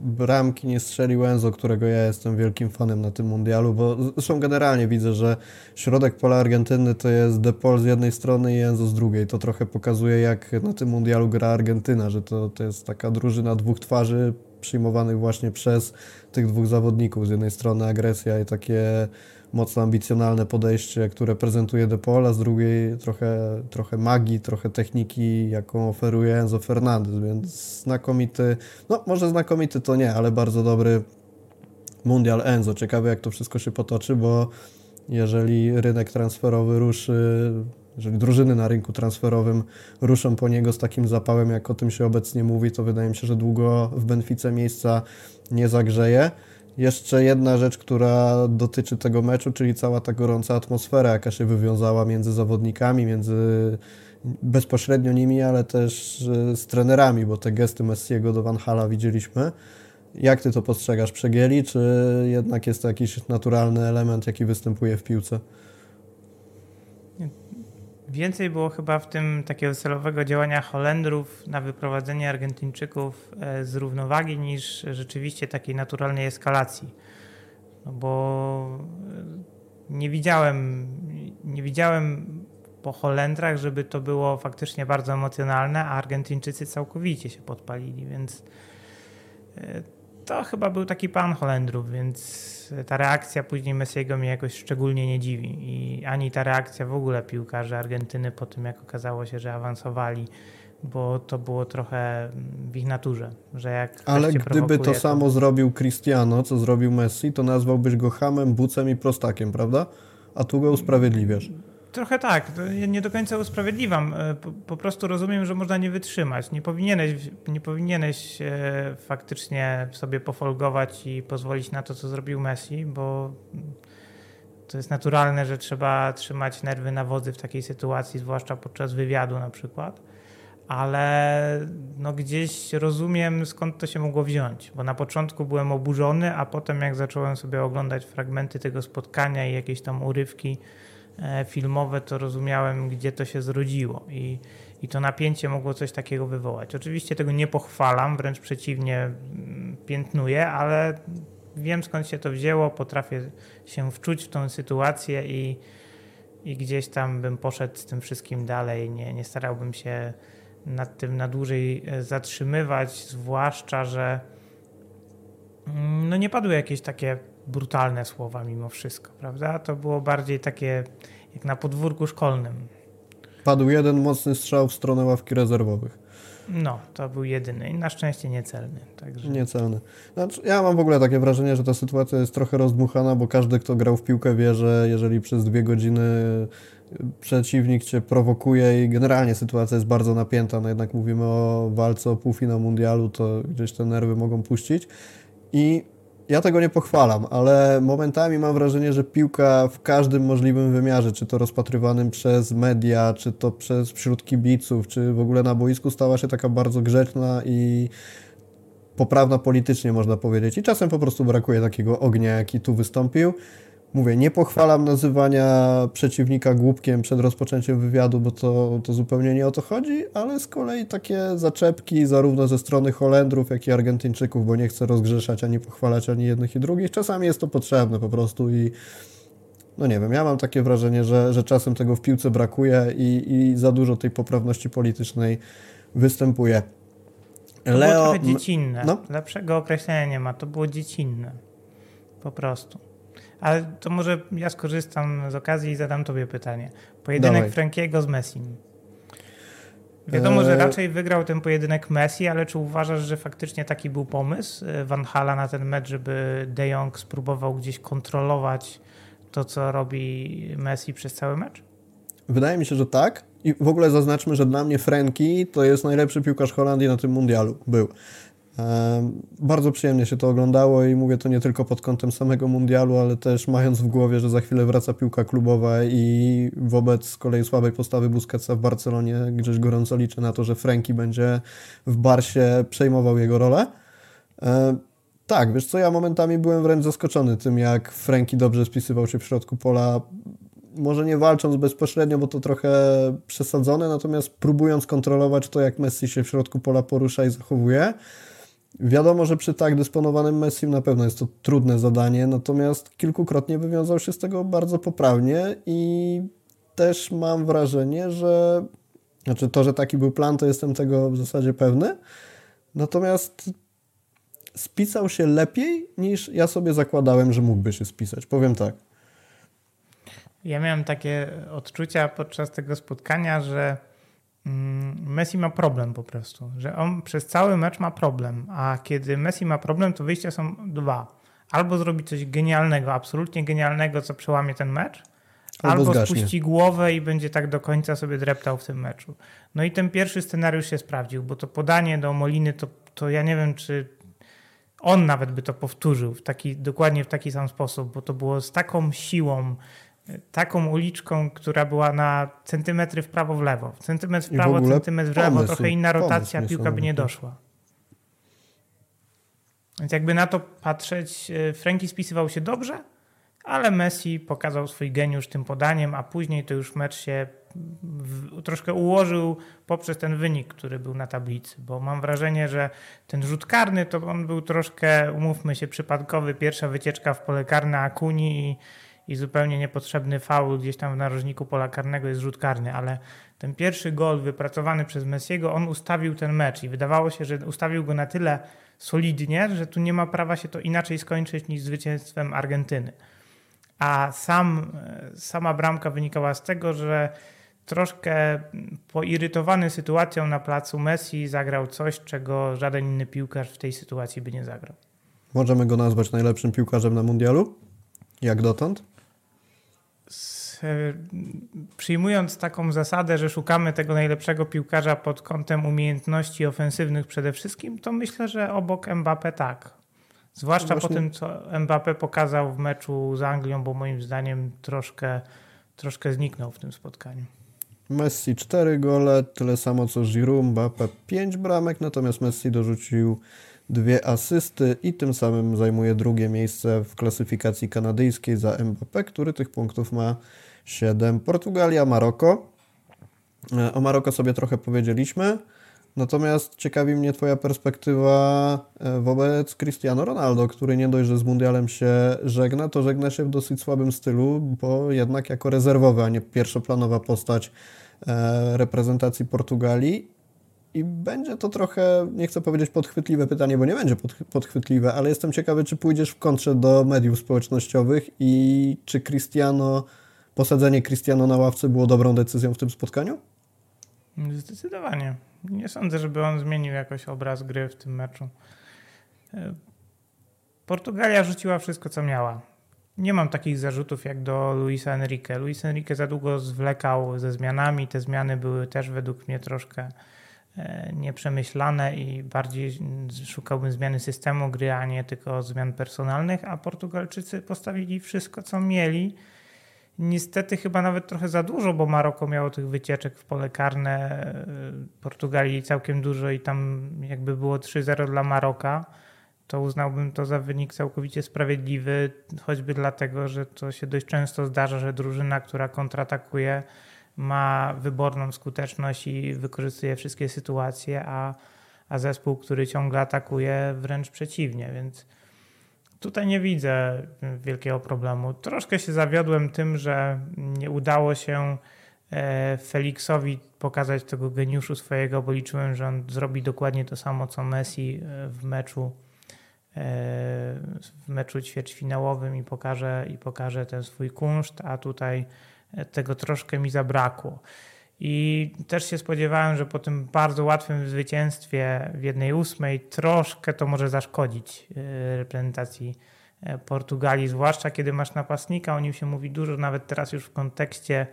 bramki nie strzelił Enzo, którego ja jestem wielkim fanem na tym mundialu, bo zresztą generalnie widzę, że środek pola Argentyny to jest De Paul z jednej strony i Enzo z drugiej. To trochę pokazuje, jak na tym mundialu gra Argentyna, że to, to jest taka drużyna dwóch twarzy przyjmowanych właśnie przez tych dwóch zawodników. Z jednej strony agresja i takie mocno ambicjonalne podejście, które prezentuje De Paul, a z drugiej trochę, trochę magii, trochę techniki, jaką oferuje Enzo Fernandez, więc znakomity, no może znakomity to nie, ale bardzo dobry mundial Enzo. Ciekawe jak to wszystko się potoczy, bo jeżeli rynek transferowy ruszy, jeżeli drużyny na rynku transferowym ruszą po niego z takim zapałem, jak o tym się obecnie mówi, to wydaje mi się, że długo w Benfice miejsca nie zagrzeje. Jeszcze jedna rzecz, która dotyczy tego meczu, czyli cała ta gorąca atmosfera, jaka się wywiązała między zawodnikami, między bezpośrednio nimi, ale też e, z trenerami, bo te gesty Messiego do Van Hala widzieliśmy. Jak ty to postrzegasz? Przegieli, czy jednak jest to jakiś naturalny element, jaki występuje w piłce? Więcej było chyba w tym takiego celowego działania Holendrów na wyprowadzenie Argentyńczyków e, z równowagi niż rzeczywiście takiej naturalnej eskalacji. No bo e, nie widziałem, nie widziałem po Holendrach, żeby to było faktycznie bardzo emocjonalne, a Argentyńczycy całkowicie się podpalili, więc e, to chyba był taki pan Holendrów, więc ta reakcja później Messiego mnie jakoś szczególnie nie dziwi. I ani ta reakcja w ogóle piłkarzy Argentyny po tym, jak okazało się, że awansowali, bo to było trochę w ich naturze, że jak Ale gdyby to samo zrobił Cristiano, co zrobił Messi, to nazwałbyś go hamem, bucem i prostakiem, prawda? A tu go usprawiedliwiasz. Trochę tak. Nie do końca usprawiedliwam. E, po, po, prostu rozumiem, że można nie wytrzymać. Nie powinieneś, nie powinieneś e, faktycznie sobie pofolgować i pozwolić na to, co zrobił Messi, bo to jest naturalne, że trzeba trzymać nerwy na wodzy w takiej sytuacji, zwłaszcza podczas wywiadu na przykład. Ale no gdzieś rozumiem, skąd to się mogło wziąć, bo na początku byłem oburzony, a potem jak zacząłem sobie oglądać fragmenty tego spotkania i jakieś tam urywki, filmowe, to rozumiałem, gdzie to się zrodziło i, i to napięcie mogło coś takiego wywołać. Oczywiście tego nie pochwalam, wręcz przeciwnie, mm, piętnuję, ale wiem skąd się to wzięło, potrafię się wczuć w tą sytuację i, i gdzieś tam bym poszedł z tym wszystkim dalej. Nie, nie starałbym się nad tym na dłużej e, zatrzymywać, zwłaszcza, że mm, no nie padły jakieś takie brutalne słowa mimo wszystko, prawda? To było bardziej takie jak na podwórku szkolnym. Padł jeden mocny strzał w stronę ławki rezerwowych. No, to był jedyny i na szczęście niecelny. Także... Niecelny. Znaczy, ja mam w ogóle takie wrażenie, że ta sytuacja jest trochę rozdmuchana, bo każdy, kto grał w piłkę wie, że jeżeli przez dwie godziny przeciwnik cię prowokuje i generalnie sytuacja jest bardzo napięta, no jednak mówimy o walce o półfinał mundialu, to gdzieś te nerwy mogą puścić. I ja tego nie pochwalam, ale momentami mam wrażenie, że piłka w każdym możliwym wymiarze, czy to rozpatrywanym przez media, czy to przez wśród kibiców, czy w ogóle na boisku stała się taka bardzo grzeczna i poprawna politycznie można powiedzieć. I czasem po prostu brakuje takiego ognia, jaki tu wystąpił. Mówię, nie pochwalam nazywania przeciwnika głupkiem przed rozpoczęciem wywiadu, bo to, to zupełnie nie o to chodzi, ale z kolei takie zaczepki zarówno ze strony Holendrów, jak i Argentyńczyków, bo nie chcę rozgrzeszać ani pochwalać ani jednych i drugich. Czasami jest to potrzebne po prostu i no nie wiem, ja mam takie wrażenie, że, że czasem tego w piłce brakuje i, i za dużo tej poprawności politycznej występuje. To Leo... było trochę dziecinne. No? Lepszego określenia nie ma. To było dziecinne. Po prostu. Ale to może ja skorzystam z okazji i zadam tobie pytanie. Pojedynek Dawaj. Frankiego z Messim. Wiadomo, że e, raczej wygrał ten pojedynek Messi, ale czy uważasz, że faktycznie taki był pomysł e, Van Hala na ten mecz, żeby De Jong spróbował gdzieś kontrolować to, co robi Messi przez cały mecz? Wydaje mi się, że tak. I w ogóle zaznaczmy, że dla mnie Franki to jest najlepszy piłkarz Holandii na tym mundialu. Był. Bardzo przyjemnie się to oglądało i mówię to nie tylko pod kątem samego mundialu, ale też mając w głowie, że za chwilę wraca piłka klubowa i wobec z kolei słabej postawy Busquetsa w Barcelonie gdzieś gorąco liczę na to, że Franki będzie w Barsie przejmował jego rolę. Tak, wiesz co, ja momentami byłem wręcz zaskoczony tym, jak Franki dobrze spisywał się w środku pola, może nie walcząc bezpośrednio, bo to trochę przesadzone, natomiast próbując kontrolować to, jak Messi się w środku pola porusza i zachowuje. Wiadomo, że przy tak dysponowanym Messim na pewno jest to trudne zadanie, natomiast kilkukrotnie wywiązał się z tego bardzo poprawnie i też mam wrażenie, że znaczy to, że taki był plan, to jestem tego w zasadzie pewny. Natomiast spisał się lepiej niż ja sobie zakładałem, że mógłby się spisać. Powiem tak. Ja miałem takie odczucia podczas tego spotkania, że Messi ma problem po prostu, że on przez cały mecz ma problem, a kiedy Messi ma problem, to wyjścia są dwa. Albo zrobi coś genialnego, absolutnie genialnego, co przełamie ten mecz, albo, albo spuści głowę i będzie tak do końca sobie dreptał w tym meczu. No i ten pierwszy scenariusz się sprawdził, bo to podanie do Moliny, to, to ja nie wiem, czy on nawet by to powtórzył w taki, dokładnie w taki sam sposób, bo to było z taką siłą, taką uliczką, która była na centymetry w prawo, w lewo. Centymetr w prawo, w centymetr w lewo, pomysł, trochę inna rotacja, piłka by nie doszła. Więc jakby na to patrzeć, e, Franki spisywał się dobrze, ale Messi pokazał swój geniusz tym podaniem, a później to już mecz się w, troszkę ułożył poprzez ten wynik, który był na tablicy, bo mam wrażenie, że ten rzut karny to on był troszkę, umówmy się, przypadkowy, pierwsza wycieczka w pole karne Akuni i i zupełnie niepotrzebny faul gdzieś tam w narożniku pola karnego jest rzut karny, ale ten pierwszy gol wypracowany przez Messiego, on ustawił ten mecz i wydawało się, że ustawił go na tyle solidnie, że tu nie ma prawa się to inaczej skończyć niż zwycięstwem Argentyny. A sam, sama bramka wynikała z tego, że troszkę poirytowany sytuacją na placu Messi zagrał coś, czego żaden inny piłkarz w tej sytuacji by nie zagrał. Możemy go nazwać najlepszym piłkarzem na mundialu? Jak dotąd? Z, przyjmując taką zasadę, że szukamy tego najlepszego piłkarza pod kątem umiejętności ofensywnych przede wszystkim, to myślę, że obok Mbappé tak. Zwłaszcza Właśnie... po tym, co Mbappé pokazał w meczu z Anglią, bo moim zdaniem troszkę, troszkę zniknął w tym spotkaniu. Messi 4 gole, tyle samo co Giroud, Mbappé 5 bramek, natomiast Messi dorzucił dwie asysty i tym samym zajmuje drugie miejsce w klasyfikacji kanadyjskiej za Mbappé, który tych punktów ma 7. Portugalia, Maroko. E, o Maroko sobie trochę powiedzieliśmy. Natomiast ciekawi mnie Twoja perspektywa e, wobec Cristiano Ronaldo, który nie dość, że z mundialem się żegna, to żegna się w dosyć słabym stylu, bo jednak jako rezerwowy, a nie pierwszoplanowa postać e, reprezentacji Portugalii. I będzie to trochę, nie chcę powiedzieć podchwytliwe pytanie, bo nie będzie podchwytliwe, ale jestem ciekawy, czy pójdziesz w kontrze do mediów społecznościowych i czy Cristiano, posadzenie Cristiano na ławce było dobrą decyzją w tym spotkaniu? Zdecydowanie. Nie sądzę, żeby on zmienił jakoś obraz gry w tym meczu. E, Portugalia rzuciła wszystko, co miała. Nie mam takich zarzutów jak do Luisa Enrique. Luis Enrique za długo zwlekał ze zmianami. Te zmiany były też według mnie troszkę nieprzemyślane i bardziej szukałbym zmiany systemu gry, a nie tylko zmian personalnych, a Portugalczycy postawili wszystko, co mieli. Niestety chyba nawet trochę za dużo, bo Maroko miało tych wycieczek w pole karne, e, Portugalii całkiem dużo i tam jakby było 3-0 dla Maroka, to uznałbym to za wynik całkowicie sprawiedliwy, choćby dlatego, że to się dość często zdarza, że drużyna, która kontratakuje, ma wyborną skuteczność i wykorzystuje wszystkie sytuacje, a, a zespół, który ciągle atakuje, wręcz przeciwnie, więc Tutaj nie widzę wielkiego problemu. Troszkę się zawiodłem tym, że nie udało się e, Felixowi pokazać tego geniuszu swojego, bo liczyłem, że on zrobi dokładnie to samo co Messi e, w meczu e, w meczu ćwierćfinałowym i pokaże, i pokaże ten swój kunszt, a tutaj tego troszkę mi zabrakło. I też się spodziewałem, że po tym bardzo łatwym zwycięstwie w jednej ósmej troszkę to może zaszkodzić e, reprezentacji e, Portugalii, zwłaszcza kiedy masz napastnika, o nim się mówi dużo, nawet teraz już w kontekście,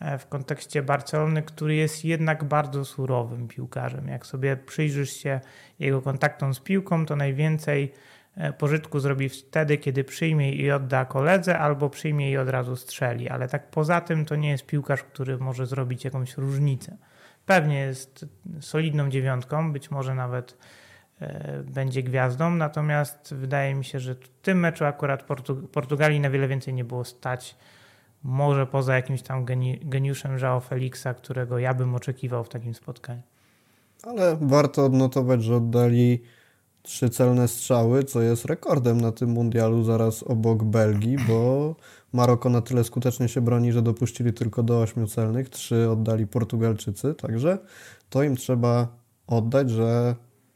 e, w kontekście Barcelony, który jest jednak bardzo surowym piłkarzem. Jak sobie przyjrzysz się jego kontaktom z piłką, to najwięcej pożytku zrobi wtedy, kiedy przyjmie i odda koledze, albo przyjmie i od razu strzeli. Ale tak poza tym to nie jest piłkarz, który może zrobić jakąś różnicę. Pewnie jest solidną dziewiątką, być może nawet e, będzie gwiazdą, natomiast wydaje mi się, że w tym meczu akurat Portug Portugalii na wiele więcej nie było stać. Może poza jakimś tam geni geniuszem João Felixa, którego ja bym oczekiwał w takim spotkaniu. Ale warto odnotować, że oddali trzy celne strzały, co jest rekordem na tym mundialu zaraz obok Belgii, bo Maroko na tyle skutecznie się broni, że dopuścili tylko do ośmiu celnych, trzy oddali Portugalczycy, także to im trzeba oddać, że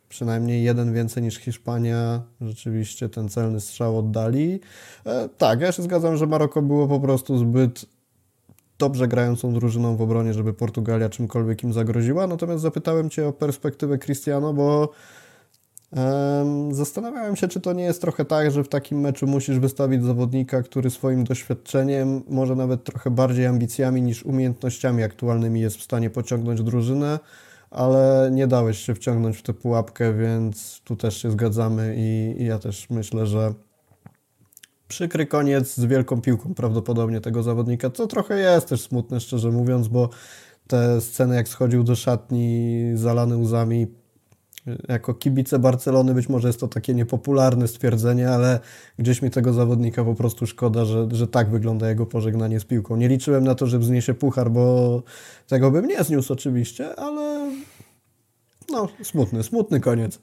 przynajmniej jeden więcej niż Hiszpania rzeczywiście ten celny strzał oddali. E, tak, ja się zgadzam, że Maroko było po prostu zbyt dobrze grającą drużyną w obronie, żeby Portugalia czymkolwiek im zagroziła. Natomiast zapytałem Cię o perspektywę Cristiano, bo Zastanawiałem się, czy to nie jest trochę tak, że w takim meczu musisz wystawić zawodnika, który swoim doświadczeniem, może nawet trochę bardziej ambicjami niż umiejętnościami aktualnymi jest w stanie pociągnąć drużynę, ale nie dałeś się wciągnąć w tę pułapkę, więc tu też się zgadzamy i, i ja też myślę, że przykry koniec z wielką piłką prawdopodobnie tego zawodnika, co trochę jest też smutne, szczerze mówiąc, bo te sceny jak schodził do szatni zalany łzami jako kibice Barcelony być może jest to takie niepopularne stwierdzenie, ale gdzieś mi tego zawodnika po prostu szkoda, że, że tak wygląda jego pożegnanie z piłką. Nie liczyłem na to, że wzniesie puchar, bo tego bym nie zniósł oczywiście, ale no smutny, smutny koniec.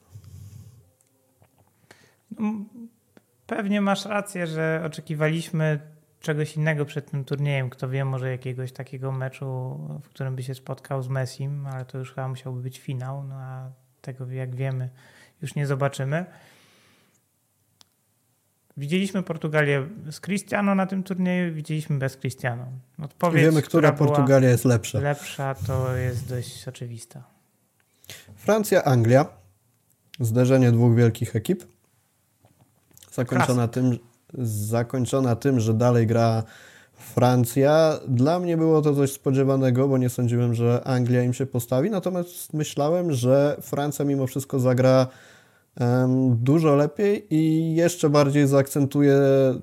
Pewnie masz rację, że oczekiwaliśmy czegoś innego przed tym turniejem. Kto wie, może jakiegoś takiego meczu, w którym by się spotkał z Messim, ale to już chyba musiałby być finał, no a tego jak wiemy już nie zobaczymy. Widzieliśmy Portugalię z Cristiano na tym turnieju, widzieliśmy bez Cristiano. Odpowiedź, Wiemy, która, która Portugalia jest lepsza. Lepsza to jest dość oczywista. Francja, Anglia. Zderzenie dwóch wielkich ekip. Zakończona tym, zakończona tym, że dalej gra Francja. Dla mnie było to coś spodziewanego, bo nie sądziłem, że Anglia im się postawi. Natomiast myślałem, że Francja mimo wszystko zagra dużo lepiej i jeszcze bardziej zaakcentuje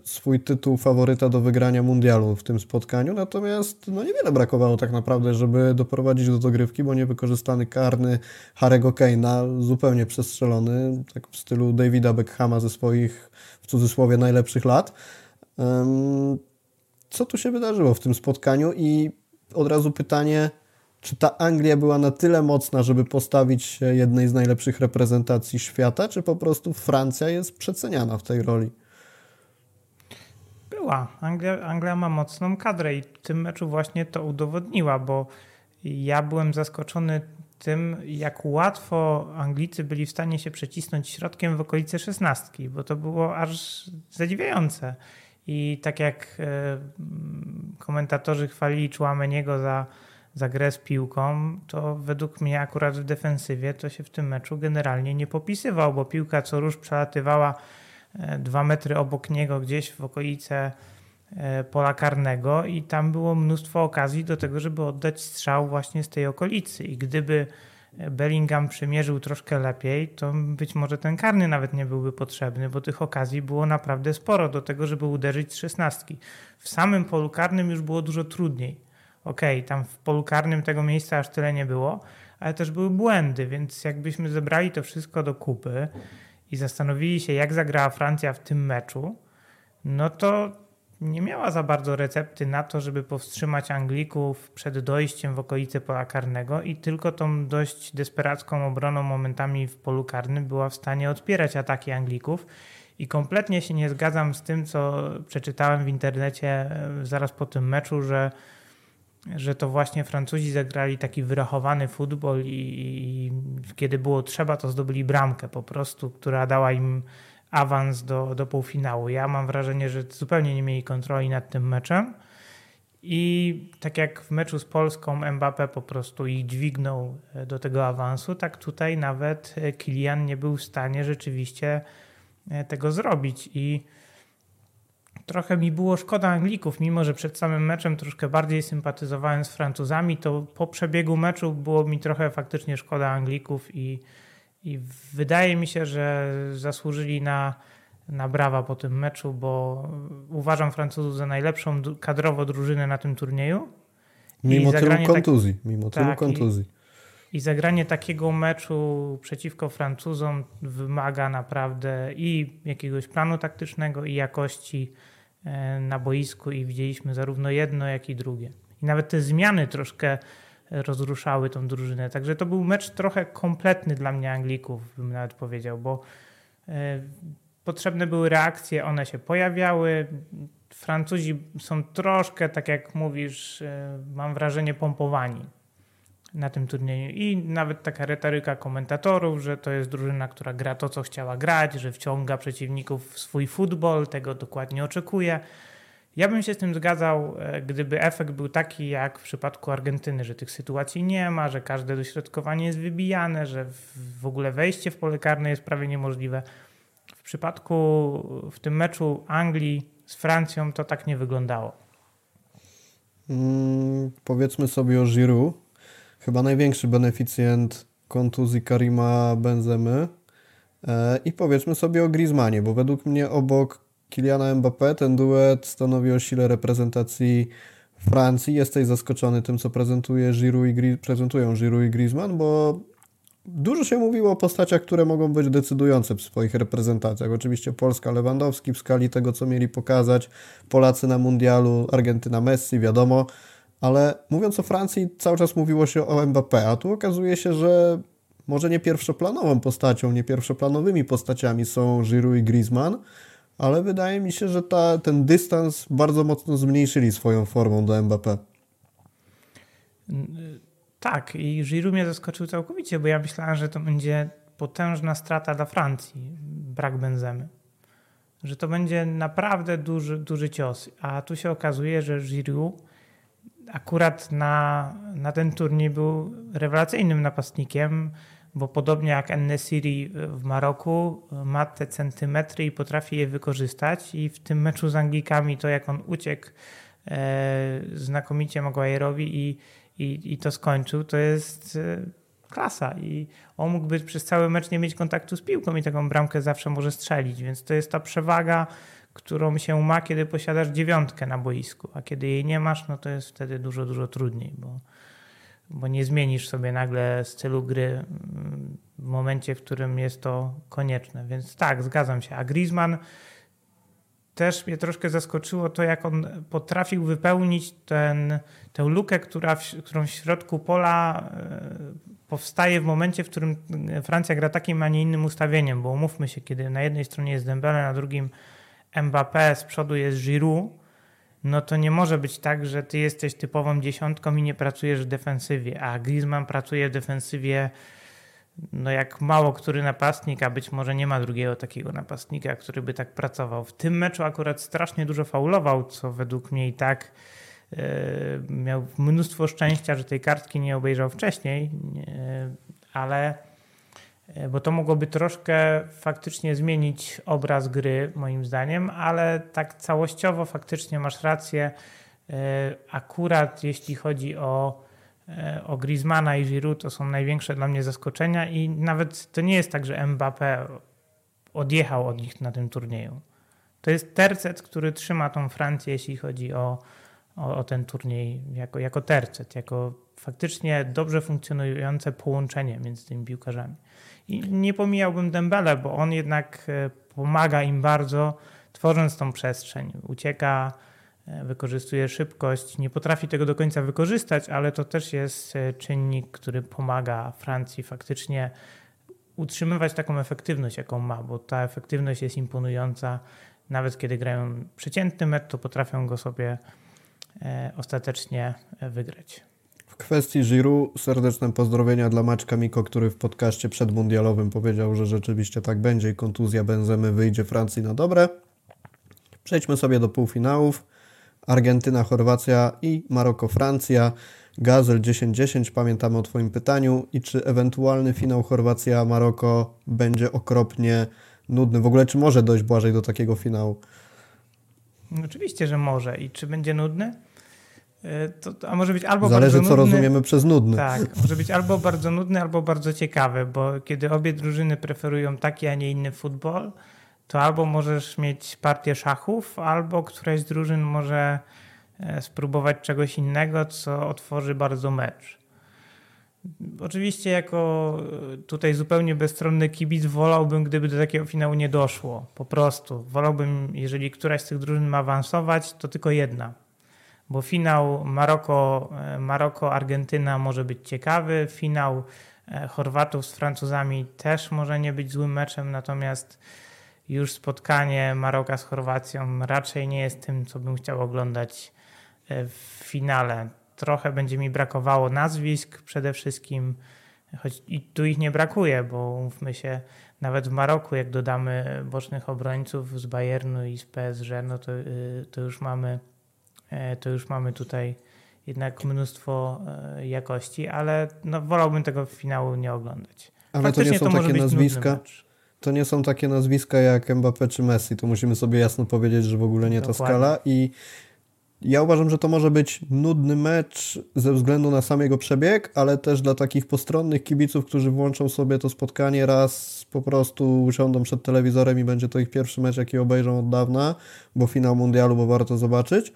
swój tytuł faworyta do wygrania mundialu w tym spotkaniu. Natomiast no niewiele brakowało tak naprawdę, żeby doprowadzić do dogrywki, bo niewykorzystany karny Harego Kane'a, zupełnie przestrzelony, tak w stylu Davida Beckhama ze swoich, w cudzysłowie, najlepszych lat. Co tu się wydarzyło w tym spotkaniu i od razu pytanie, czy ta Anglia była na tyle mocna, żeby postawić się jednej z najlepszych reprezentacji świata, czy po prostu Francja jest przeceniana w tej roli? Była. Anglia, Anglia ma mocną kadrę i w tym meczu właśnie to udowodniła, bo ja byłem zaskoczony tym, jak łatwo Anglicy byli w stanie się przecisnąć środkiem w okolice szesnastki, bo to było aż zadziwiające. I tak jak e, komentatorzy chwalili Chouameniego za za grę z piłką, to według mnie akurat w defensywie to się w tym meczu generalnie nie popisywał, bo piłka co rusz przelatywała e, dwa metry obok niego gdzieś w okolice e, pola karnego i tam było mnóstwo okazji do tego, żeby oddać strzał właśnie z tej okolicy. I gdyby Bellingham przymierzył troszkę lepiej, to być może ten karny nawet nie byłby potrzebny, bo tych okazji było naprawdę sporo do tego, żeby uderzyć z szesnastki. W samym polu karnym już było dużo trudniej okej, okay, tam w polu karnym tego miejsca aż tyle nie było, ale też były błędy, więc jakbyśmy zebrali to wszystko do kupy i zastanowili się, jak zagrała Francja w tym meczu, no to nie miała za bardzo recepty na to, żeby powstrzymać Anglików przed dojściem w okolice pola karnego i tylko tą dość desperacką obroną momentami w polu karnym była w stanie odpierać ataki Anglików. I kompletnie się nie zgadzam z tym, co przeczytałem w internecie e, zaraz po tym meczu, że że to właśnie Francuzi zagrali taki wyrachowany futbol i, i, kiedy było trzeba, to zdobyli bramkę po prostu, która dała im awans do, do półfinału. Ja mam wrażenie, że zupełnie nie mieli kontroli nad tym meczem. I tak jak w meczu z Polską Mbappé po prostu ich dźwignął e, do tego awansu, tak tutaj nawet e, Kilian nie był w stanie rzeczywiście e, tego zrobić. I trochę mi było szkoda Anglików, mimo że przed samym meczem troszkę bardziej sympatyzowałem z Francuzami, to po przebiegu meczu było mi trochę faktycznie szkoda Anglików i, i wydaje mi się, że zasłużyli na, na brawa po tym meczu, bo uważam Francuzów za najlepszą kadrowo drużynę na tym turnieju. Mimo tylu tak- kontuzji. Tak, mimo tylu tak, kontuzji. I, I zagranie takiego meczu przeciwko Francuzom wymaga naprawdę i jakiegoś planu taktycznego, i jakości E, na boisku i widzieliśmy zarówno jedno, jak i drugie. I nawet te zmiany troszkę rozruszały tą drużynę. Także to był mecz trochę kompletny dla mnie Anglików, bym nawet powiedział, bo e, potrzebne były reakcje, one się pojawiały. Francuzi są troszkę, tak jak mówisz, e, mam wrażenie, pompowani na tym turnieju. I nawet taka retoryka komentatorów, że to jest drużyna, która gra to, co chciała grać, że wciąga przeciwników w swój futbol, tego dokładnie oczekuje. Ja bym się z tym zgadzał, e, gdyby efekt był taki jak w przypadku Argentyny, że tych sytuacji nie ma, że każde dośrodkowanie jest wybijane, że w ogóle wejście w pole karne jest prawie niemożliwe. W przypadku w tym meczu Anglii z Francją to tak nie wyglądało. Hmm, powiedzmy sobie o Giroud, chyba największy beneficjent kontuzji Karima Benzemy. E, I powiedzmy sobie o Griezmannie, bo według mnie obok Kiliana Mbappé ten duet stanowi o sile reprezentacji Francji. Jesteś zaskoczony tym, co prezentuje Giroud i, prezentują Giroud i Griezmann, bo dużo się mówiło o postaciach, które mogą być decydujące w swoich reprezentacjach. Oczywiście Polska Lewandowski w skali tego, co mieli pokazać, Polacy na mundialu, Argentyna Messi, wiadomo ale mówiąc o Francji, cały czas mówiło się o Mbappé, a tu okazuje się, że może nie pierwszoplanową postacią, nie pierwszoplanowymi postaciami są Giroud i Griezmann, ale wydaje mi się, że ta, ten dystans bardzo mocno zmniejszyli swoją formą do Mbappé. Tak, i Giroud mnie zaskoczył całkowicie, bo ja myślałem, że to będzie potężna strata dla Francji, brak Benzemy. Że to będzie naprawdę duży, duży cios. A tu się okazuje, że Giroud akurat na, na ten turniej był rewelacyjnym napastnikiem, bo podobnie jak Ennesiri w Maroku ma te centymetry i potrafi je wykorzystać. I w tym meczu z Anglikami to jak on uciekł e, znakomicie Maguire'owi i, i, i to skończył, to jest e, klasa. I on mógłby przez cały mecz nie mieć kontaktu z piłką i taką bramkę zawsze może strzelić, więc to jest ta przewaga, którą się ma, kiedy posiadasz dziewiątkę na boisku, a kiedy jej nie masz, no to jest wtedy dużo, dużo trudniej, bo, bo nie zmienisz sobie nagle stylu gry mm, w momencie, w którym jest to konieczne. Więc tak, zgadzam się. A Griezmann też mnie troszkę zaskoczyło to, jak on potrafił wypełnić ten, tę lukę, która w, którą w środku pola e, powstaje w momencie, w którym Francja gra takim, a nie innym ustawieniem, bo umówmy się, kiedy na jednej stronie jest Dembele, na drugim Mbappé, z przodu jest Giroud, no to nie może być tak, że ty jesteś typową dziesiątką i nie pracujesz w defensywie, a Griezmann pracuje w defensywie no jak mało który napastnik, a być może nie ma drugiego takiego napastnika, który by tak pracował. W tym meczu akurat strasznie dużo faulował, co według mnie i tak yy, miał mnóstwo szczęścia, że tej kartki nie obejrzał wcześniej, yy, ale bo to mogłoby troszkę faktycznie zmienić obraz gry, moim zdaniem, ale tak całościowo faktycznie masz rację. Akurat jeśli chodzi o E, o Griezmana i Giroud to są największe dla mnie zaskoczenia i nawet to nie jest tak, że Mbappé odjechał od nich na tym turnieju. To jest tercet, który trzyma tą Francję, jeśli chodzi o, o, o, ten turniej jako, jako tercet, jako faktycznie dobrze funkcjonujące połączenie między tymi piłkarzami. I nie pomijałbym Dembele, bo on jednak e, pomaga im bardzo, tworząc tą przestrzeń. Ucieka, E, wykorzystuje szybkość, nie potrafi tego do końca wykorzystać, ale to też jest e, czynnik, który pomaga Francji faktycznie utrzymywać taką efektywność, jaką ma, bo ta efektywność jest imponująca. Nawet kiedy grają przeciętny mecz, to potrafią go sobie ostatecznie wygrać. Kwestii Giroud serdeczne pozdrowienia dla Maćka Miko, który w podcaście przedmundialowym powiedział, że rzeczywiście tak będzie i kontuzja Benzemy wyjdzie Francji na dobre. Przejdźmy sobie do półfinałów. Argentyna, Chorwacja i Maroko, Francja. Gazel 10-10, pamiętamy o Twoim pytaniu. I czy ewentualny finał Chorwacja-Maroko będzie okropnie nudny? W ogóle, czy może dojść Błażej do takiego finału? Oczywiście, że może. I czy będzie nudny? E, to, a może być albo Zależy, bardzo co nudny, rozumiemy przez nudny. Tak, może być albo bardzo nudny, albo bardzo ciekawy, bo kiedy obie drużyny preferują taki, a nie inny futbol, to albo możesz mieć partię szachów, albo któraś z drużyn może e, spróbować czegoś innego, co otworzy bardzo mecz. Oczywiście, jako e, tutaj zupełnie bezstronny kibic, wolałbym, gdyby do takiego finału nie doszło. Po prostu. Wolałbym, jeżeli któraś z tych drużyn ma awansować, to tylko jedna. Bo finał Maroko, e, Maroko-Argentyna może być ciekawy. Finał Chorwatów z Francuzami też może nie być złym meczem, natomiast już spotkanie Maroka z Chorwacją raczej nie jest tym, co bym chciał oglądać e, w finale. Trochę będzie mi brakowało nazwisk przede wszystkim, choć i tu ich nie brakuje, bo mówmy się, nawet w Maroku, jak dodamy bocznych obrońców z Bayernu i z PSG, no to, y, to już mamy e, to już mamy tutaj jednak mnóstwo e, jakości, ale no, wolałbym tego finału nie oglądać. Ale Faktycznie to nie są to takie nazwiska to nie są takie nazwiska jak Mbappé czy Messi. To musimy sobie jasno powiedzieć, że w ogóle nie Dokładnie. ta skala i ja uważam, że to może być nudny mecz ze względu na sam jego przebieg, ale też dla takich postronnych kibiców, którzy włączą sobie to spotkanie raz, po prostu usiądą przed telewizorem i będzie to ich pierwszy mecz, jaki obejrzą od dawna, bo finał mundialu, bo warto zobaczyć,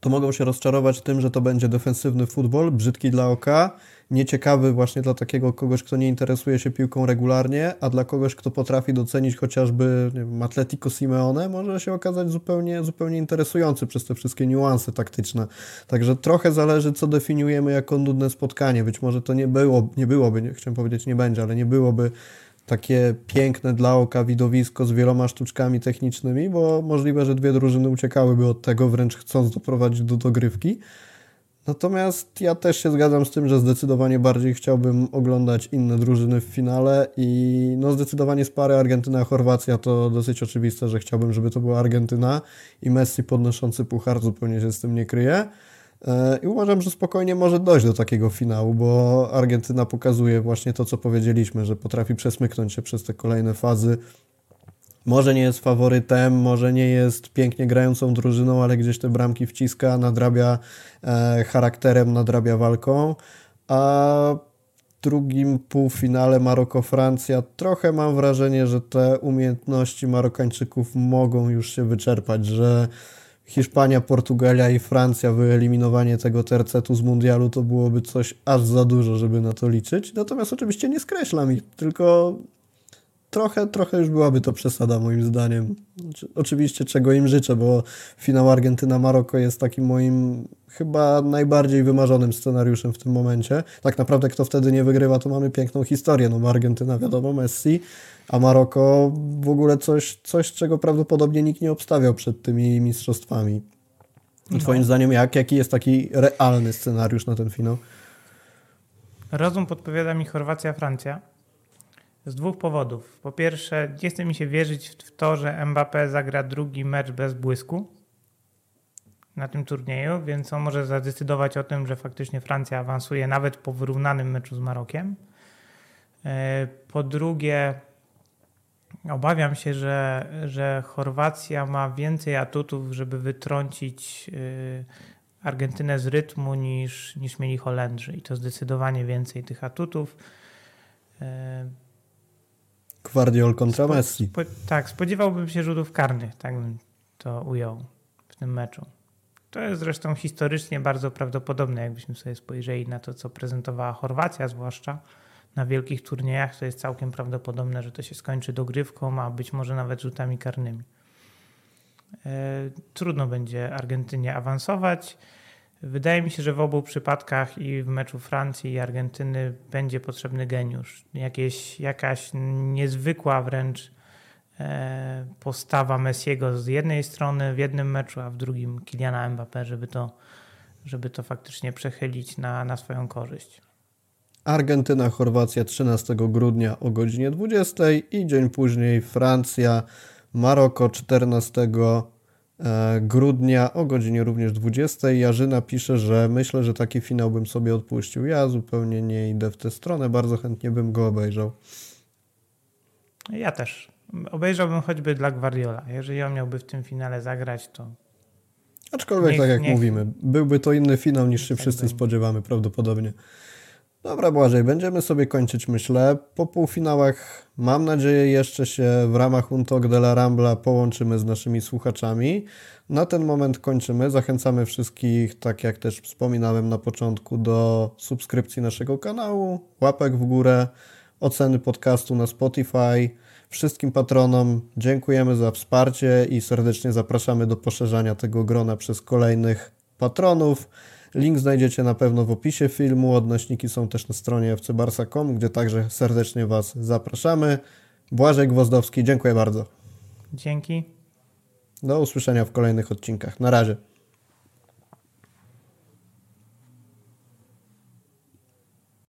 to mogą się rozczarować tym, że to będzie defensywny futbol, brzydki dla oka, nieciekawy właśnie dla takiego kogoś, kto nie interesuje się piłką regularnie, a dla kogoś, kto potrafi docenić chociażby nie wiem, Atletico Simeone, może się okazać zupełnie, zupełnie interesujący przez te wszystkie niuanse taktyczne. Także trochę zależy, co definiujemy jako nudne spotkanie. Być może to nie, było, nie byłoby, nie, chciałem powiedzieć nie będzie, ale nie byłoby takie piękne dla oka widowisko z wieloma sztuczkami technicznymi, bo możliwe, że dwie drużyny uciekałyby od tego, wręcz chcąc doprowadzić do dogrywki. Natomiast ja też się zgadzam z tym, że zdecydowanie bardziej chciałbym oglądać inne drużyny w finale i no zdecydowanie z pary Argentyna-Chorwacja to dosyć oczywiste, że chciałbym, żeby to była Argentyna i Messi podnoszący puchar zupełnie się z tym nie kryje. E, I uważam, że spokojnie może dojść do takiego finału, bo Argentyna pokazuje właśnie to, co powiedzieliśmy, że potrafi przesmyknąć się przez te kolejne fazy. Może nie jest faworytem, może nie jest pięknie grającą drużyną, ale gdzieś te bramki wciska, nadrabia e, charakterem, nadrabia walką. A drugim półfinale Maroko-Francja trochę mam wrażenie, że te umiejętności Marokańczyków mogą już się wyczerpać, że Hiszpania, Portugalia i Francja, wyeliminowanie tego tercetu z mundialu to byłoby coś aż za dużo, żeby na to liczyć. Natomiast oczywiście nie skreślam ich, tylko trochę, trochę już byłaby to przesada moim zdaniem. Znaczy, oczywiście czego im życzę, bo finał Argentyna-Maroko jest takim moim chyba najbardziej wymarzonym scenariuszem w tym momencie. Tak naprawdę kto wtedy nie wygrywa, to mamy piękną historię. No Argentyna wiadomo, Messi, a Maroko w ogóle coś, coś czego prawdopodobnie nikt nie obstawiał przed tymi mistrzostwami. No. Twoim zdaniem jak? Jaki jest taki realny scenariusz na ten finał? Rozum podpowiada mi Chorwacja-Francja. Z dwóch powodów. Po pierwsze, nie chce mi się wierzyć w to, że Mbappé zagra drugi mecz bez błysku na tym turnieju, więc on może zadecydować o tym, że faktycznie Francja awansuje nawet po wyrównanym meczu z Marokiem. E, po drugie, obawiam się, że, że Chorwacja ma więcej atutów, żeby wytrącić e, Argentynę z rytmu niż, niż mieli Holendrzy i to zdecydowanie więcej tych atutów. Guardiol kontra Spo, Messi. Spo, tak, spodziewałbym się rzutów karnych, tak bym to ujął w tym meczu. To jest zresztą historycznie bardzo prawdopodobne, jakbyśmy sobie spojrzeli na to, co prezentowała Chorwacja, zwłaszcza na wielkich turniejach, to jest całkiem prawdopodobne, że to się skończy dogrywką, a być może nawet rzutami karnymi. E, trudno będzie Argentynie awansować. Wydaje mi się, że w obu przypadkach i w meczu Francji i Argentyny będzie potrzebny geniusz. Jakieś, jakaś niezwykła wręcz e, postawa Messiego z jednej strony w jednym meczu, a w drugim Kyliana Mbappé, żeby to, żeby to faktycznie przechylić na, na swoją korzyść. Argentyna, Chorwacja 13 grudnia o godzinie 20 i dzień później Francja, Maroko 14 E, grudnia o godzinie również 20. Jarzyna pisze, że myślę, że taki finał bym sobie odpuścił. Ja zupełnie nie idę w tę stronę, bardzo chętnie bym go obejrzał. Ja też. Obejrzałbym choćby dla Guardiola. Jeżeli on miałby w tym finale zagrać, to. Aczkolwiek, niech, tak jak niech... mówimy, byłby to inny finał niż się tak wszyscy spodziewamy prawdopodobnie. Dobra, Błażej, będziemy sobie kończyć, myślę. Po półfinałach, mam nadzieję, jeszcze się w ramach Untok de la Rambla połączymy z naszymi słuchaczami. Na ten moment kończymy. Zachęcamy wszystkich, tak jak też wspominałem na początku, do subskrypcji naszego kanału, łapek w górę, oceny podcastu na Spotify. Wszystkim patronom dziękujemy za wsparcie i serdecznie zapraszamy do poszerzania tego grona przez kolejnych patronów. Link znajdziecie na pewno w opisie filmu. Odnośniki są też na stronie fcbarsa.com, gdzie także serdecznie Was zapraszamy. Błażej Gwozdowski, dziękuję bardzo. Dzięki. Do usłyszenia w kolejnych odcinkach. Na razie.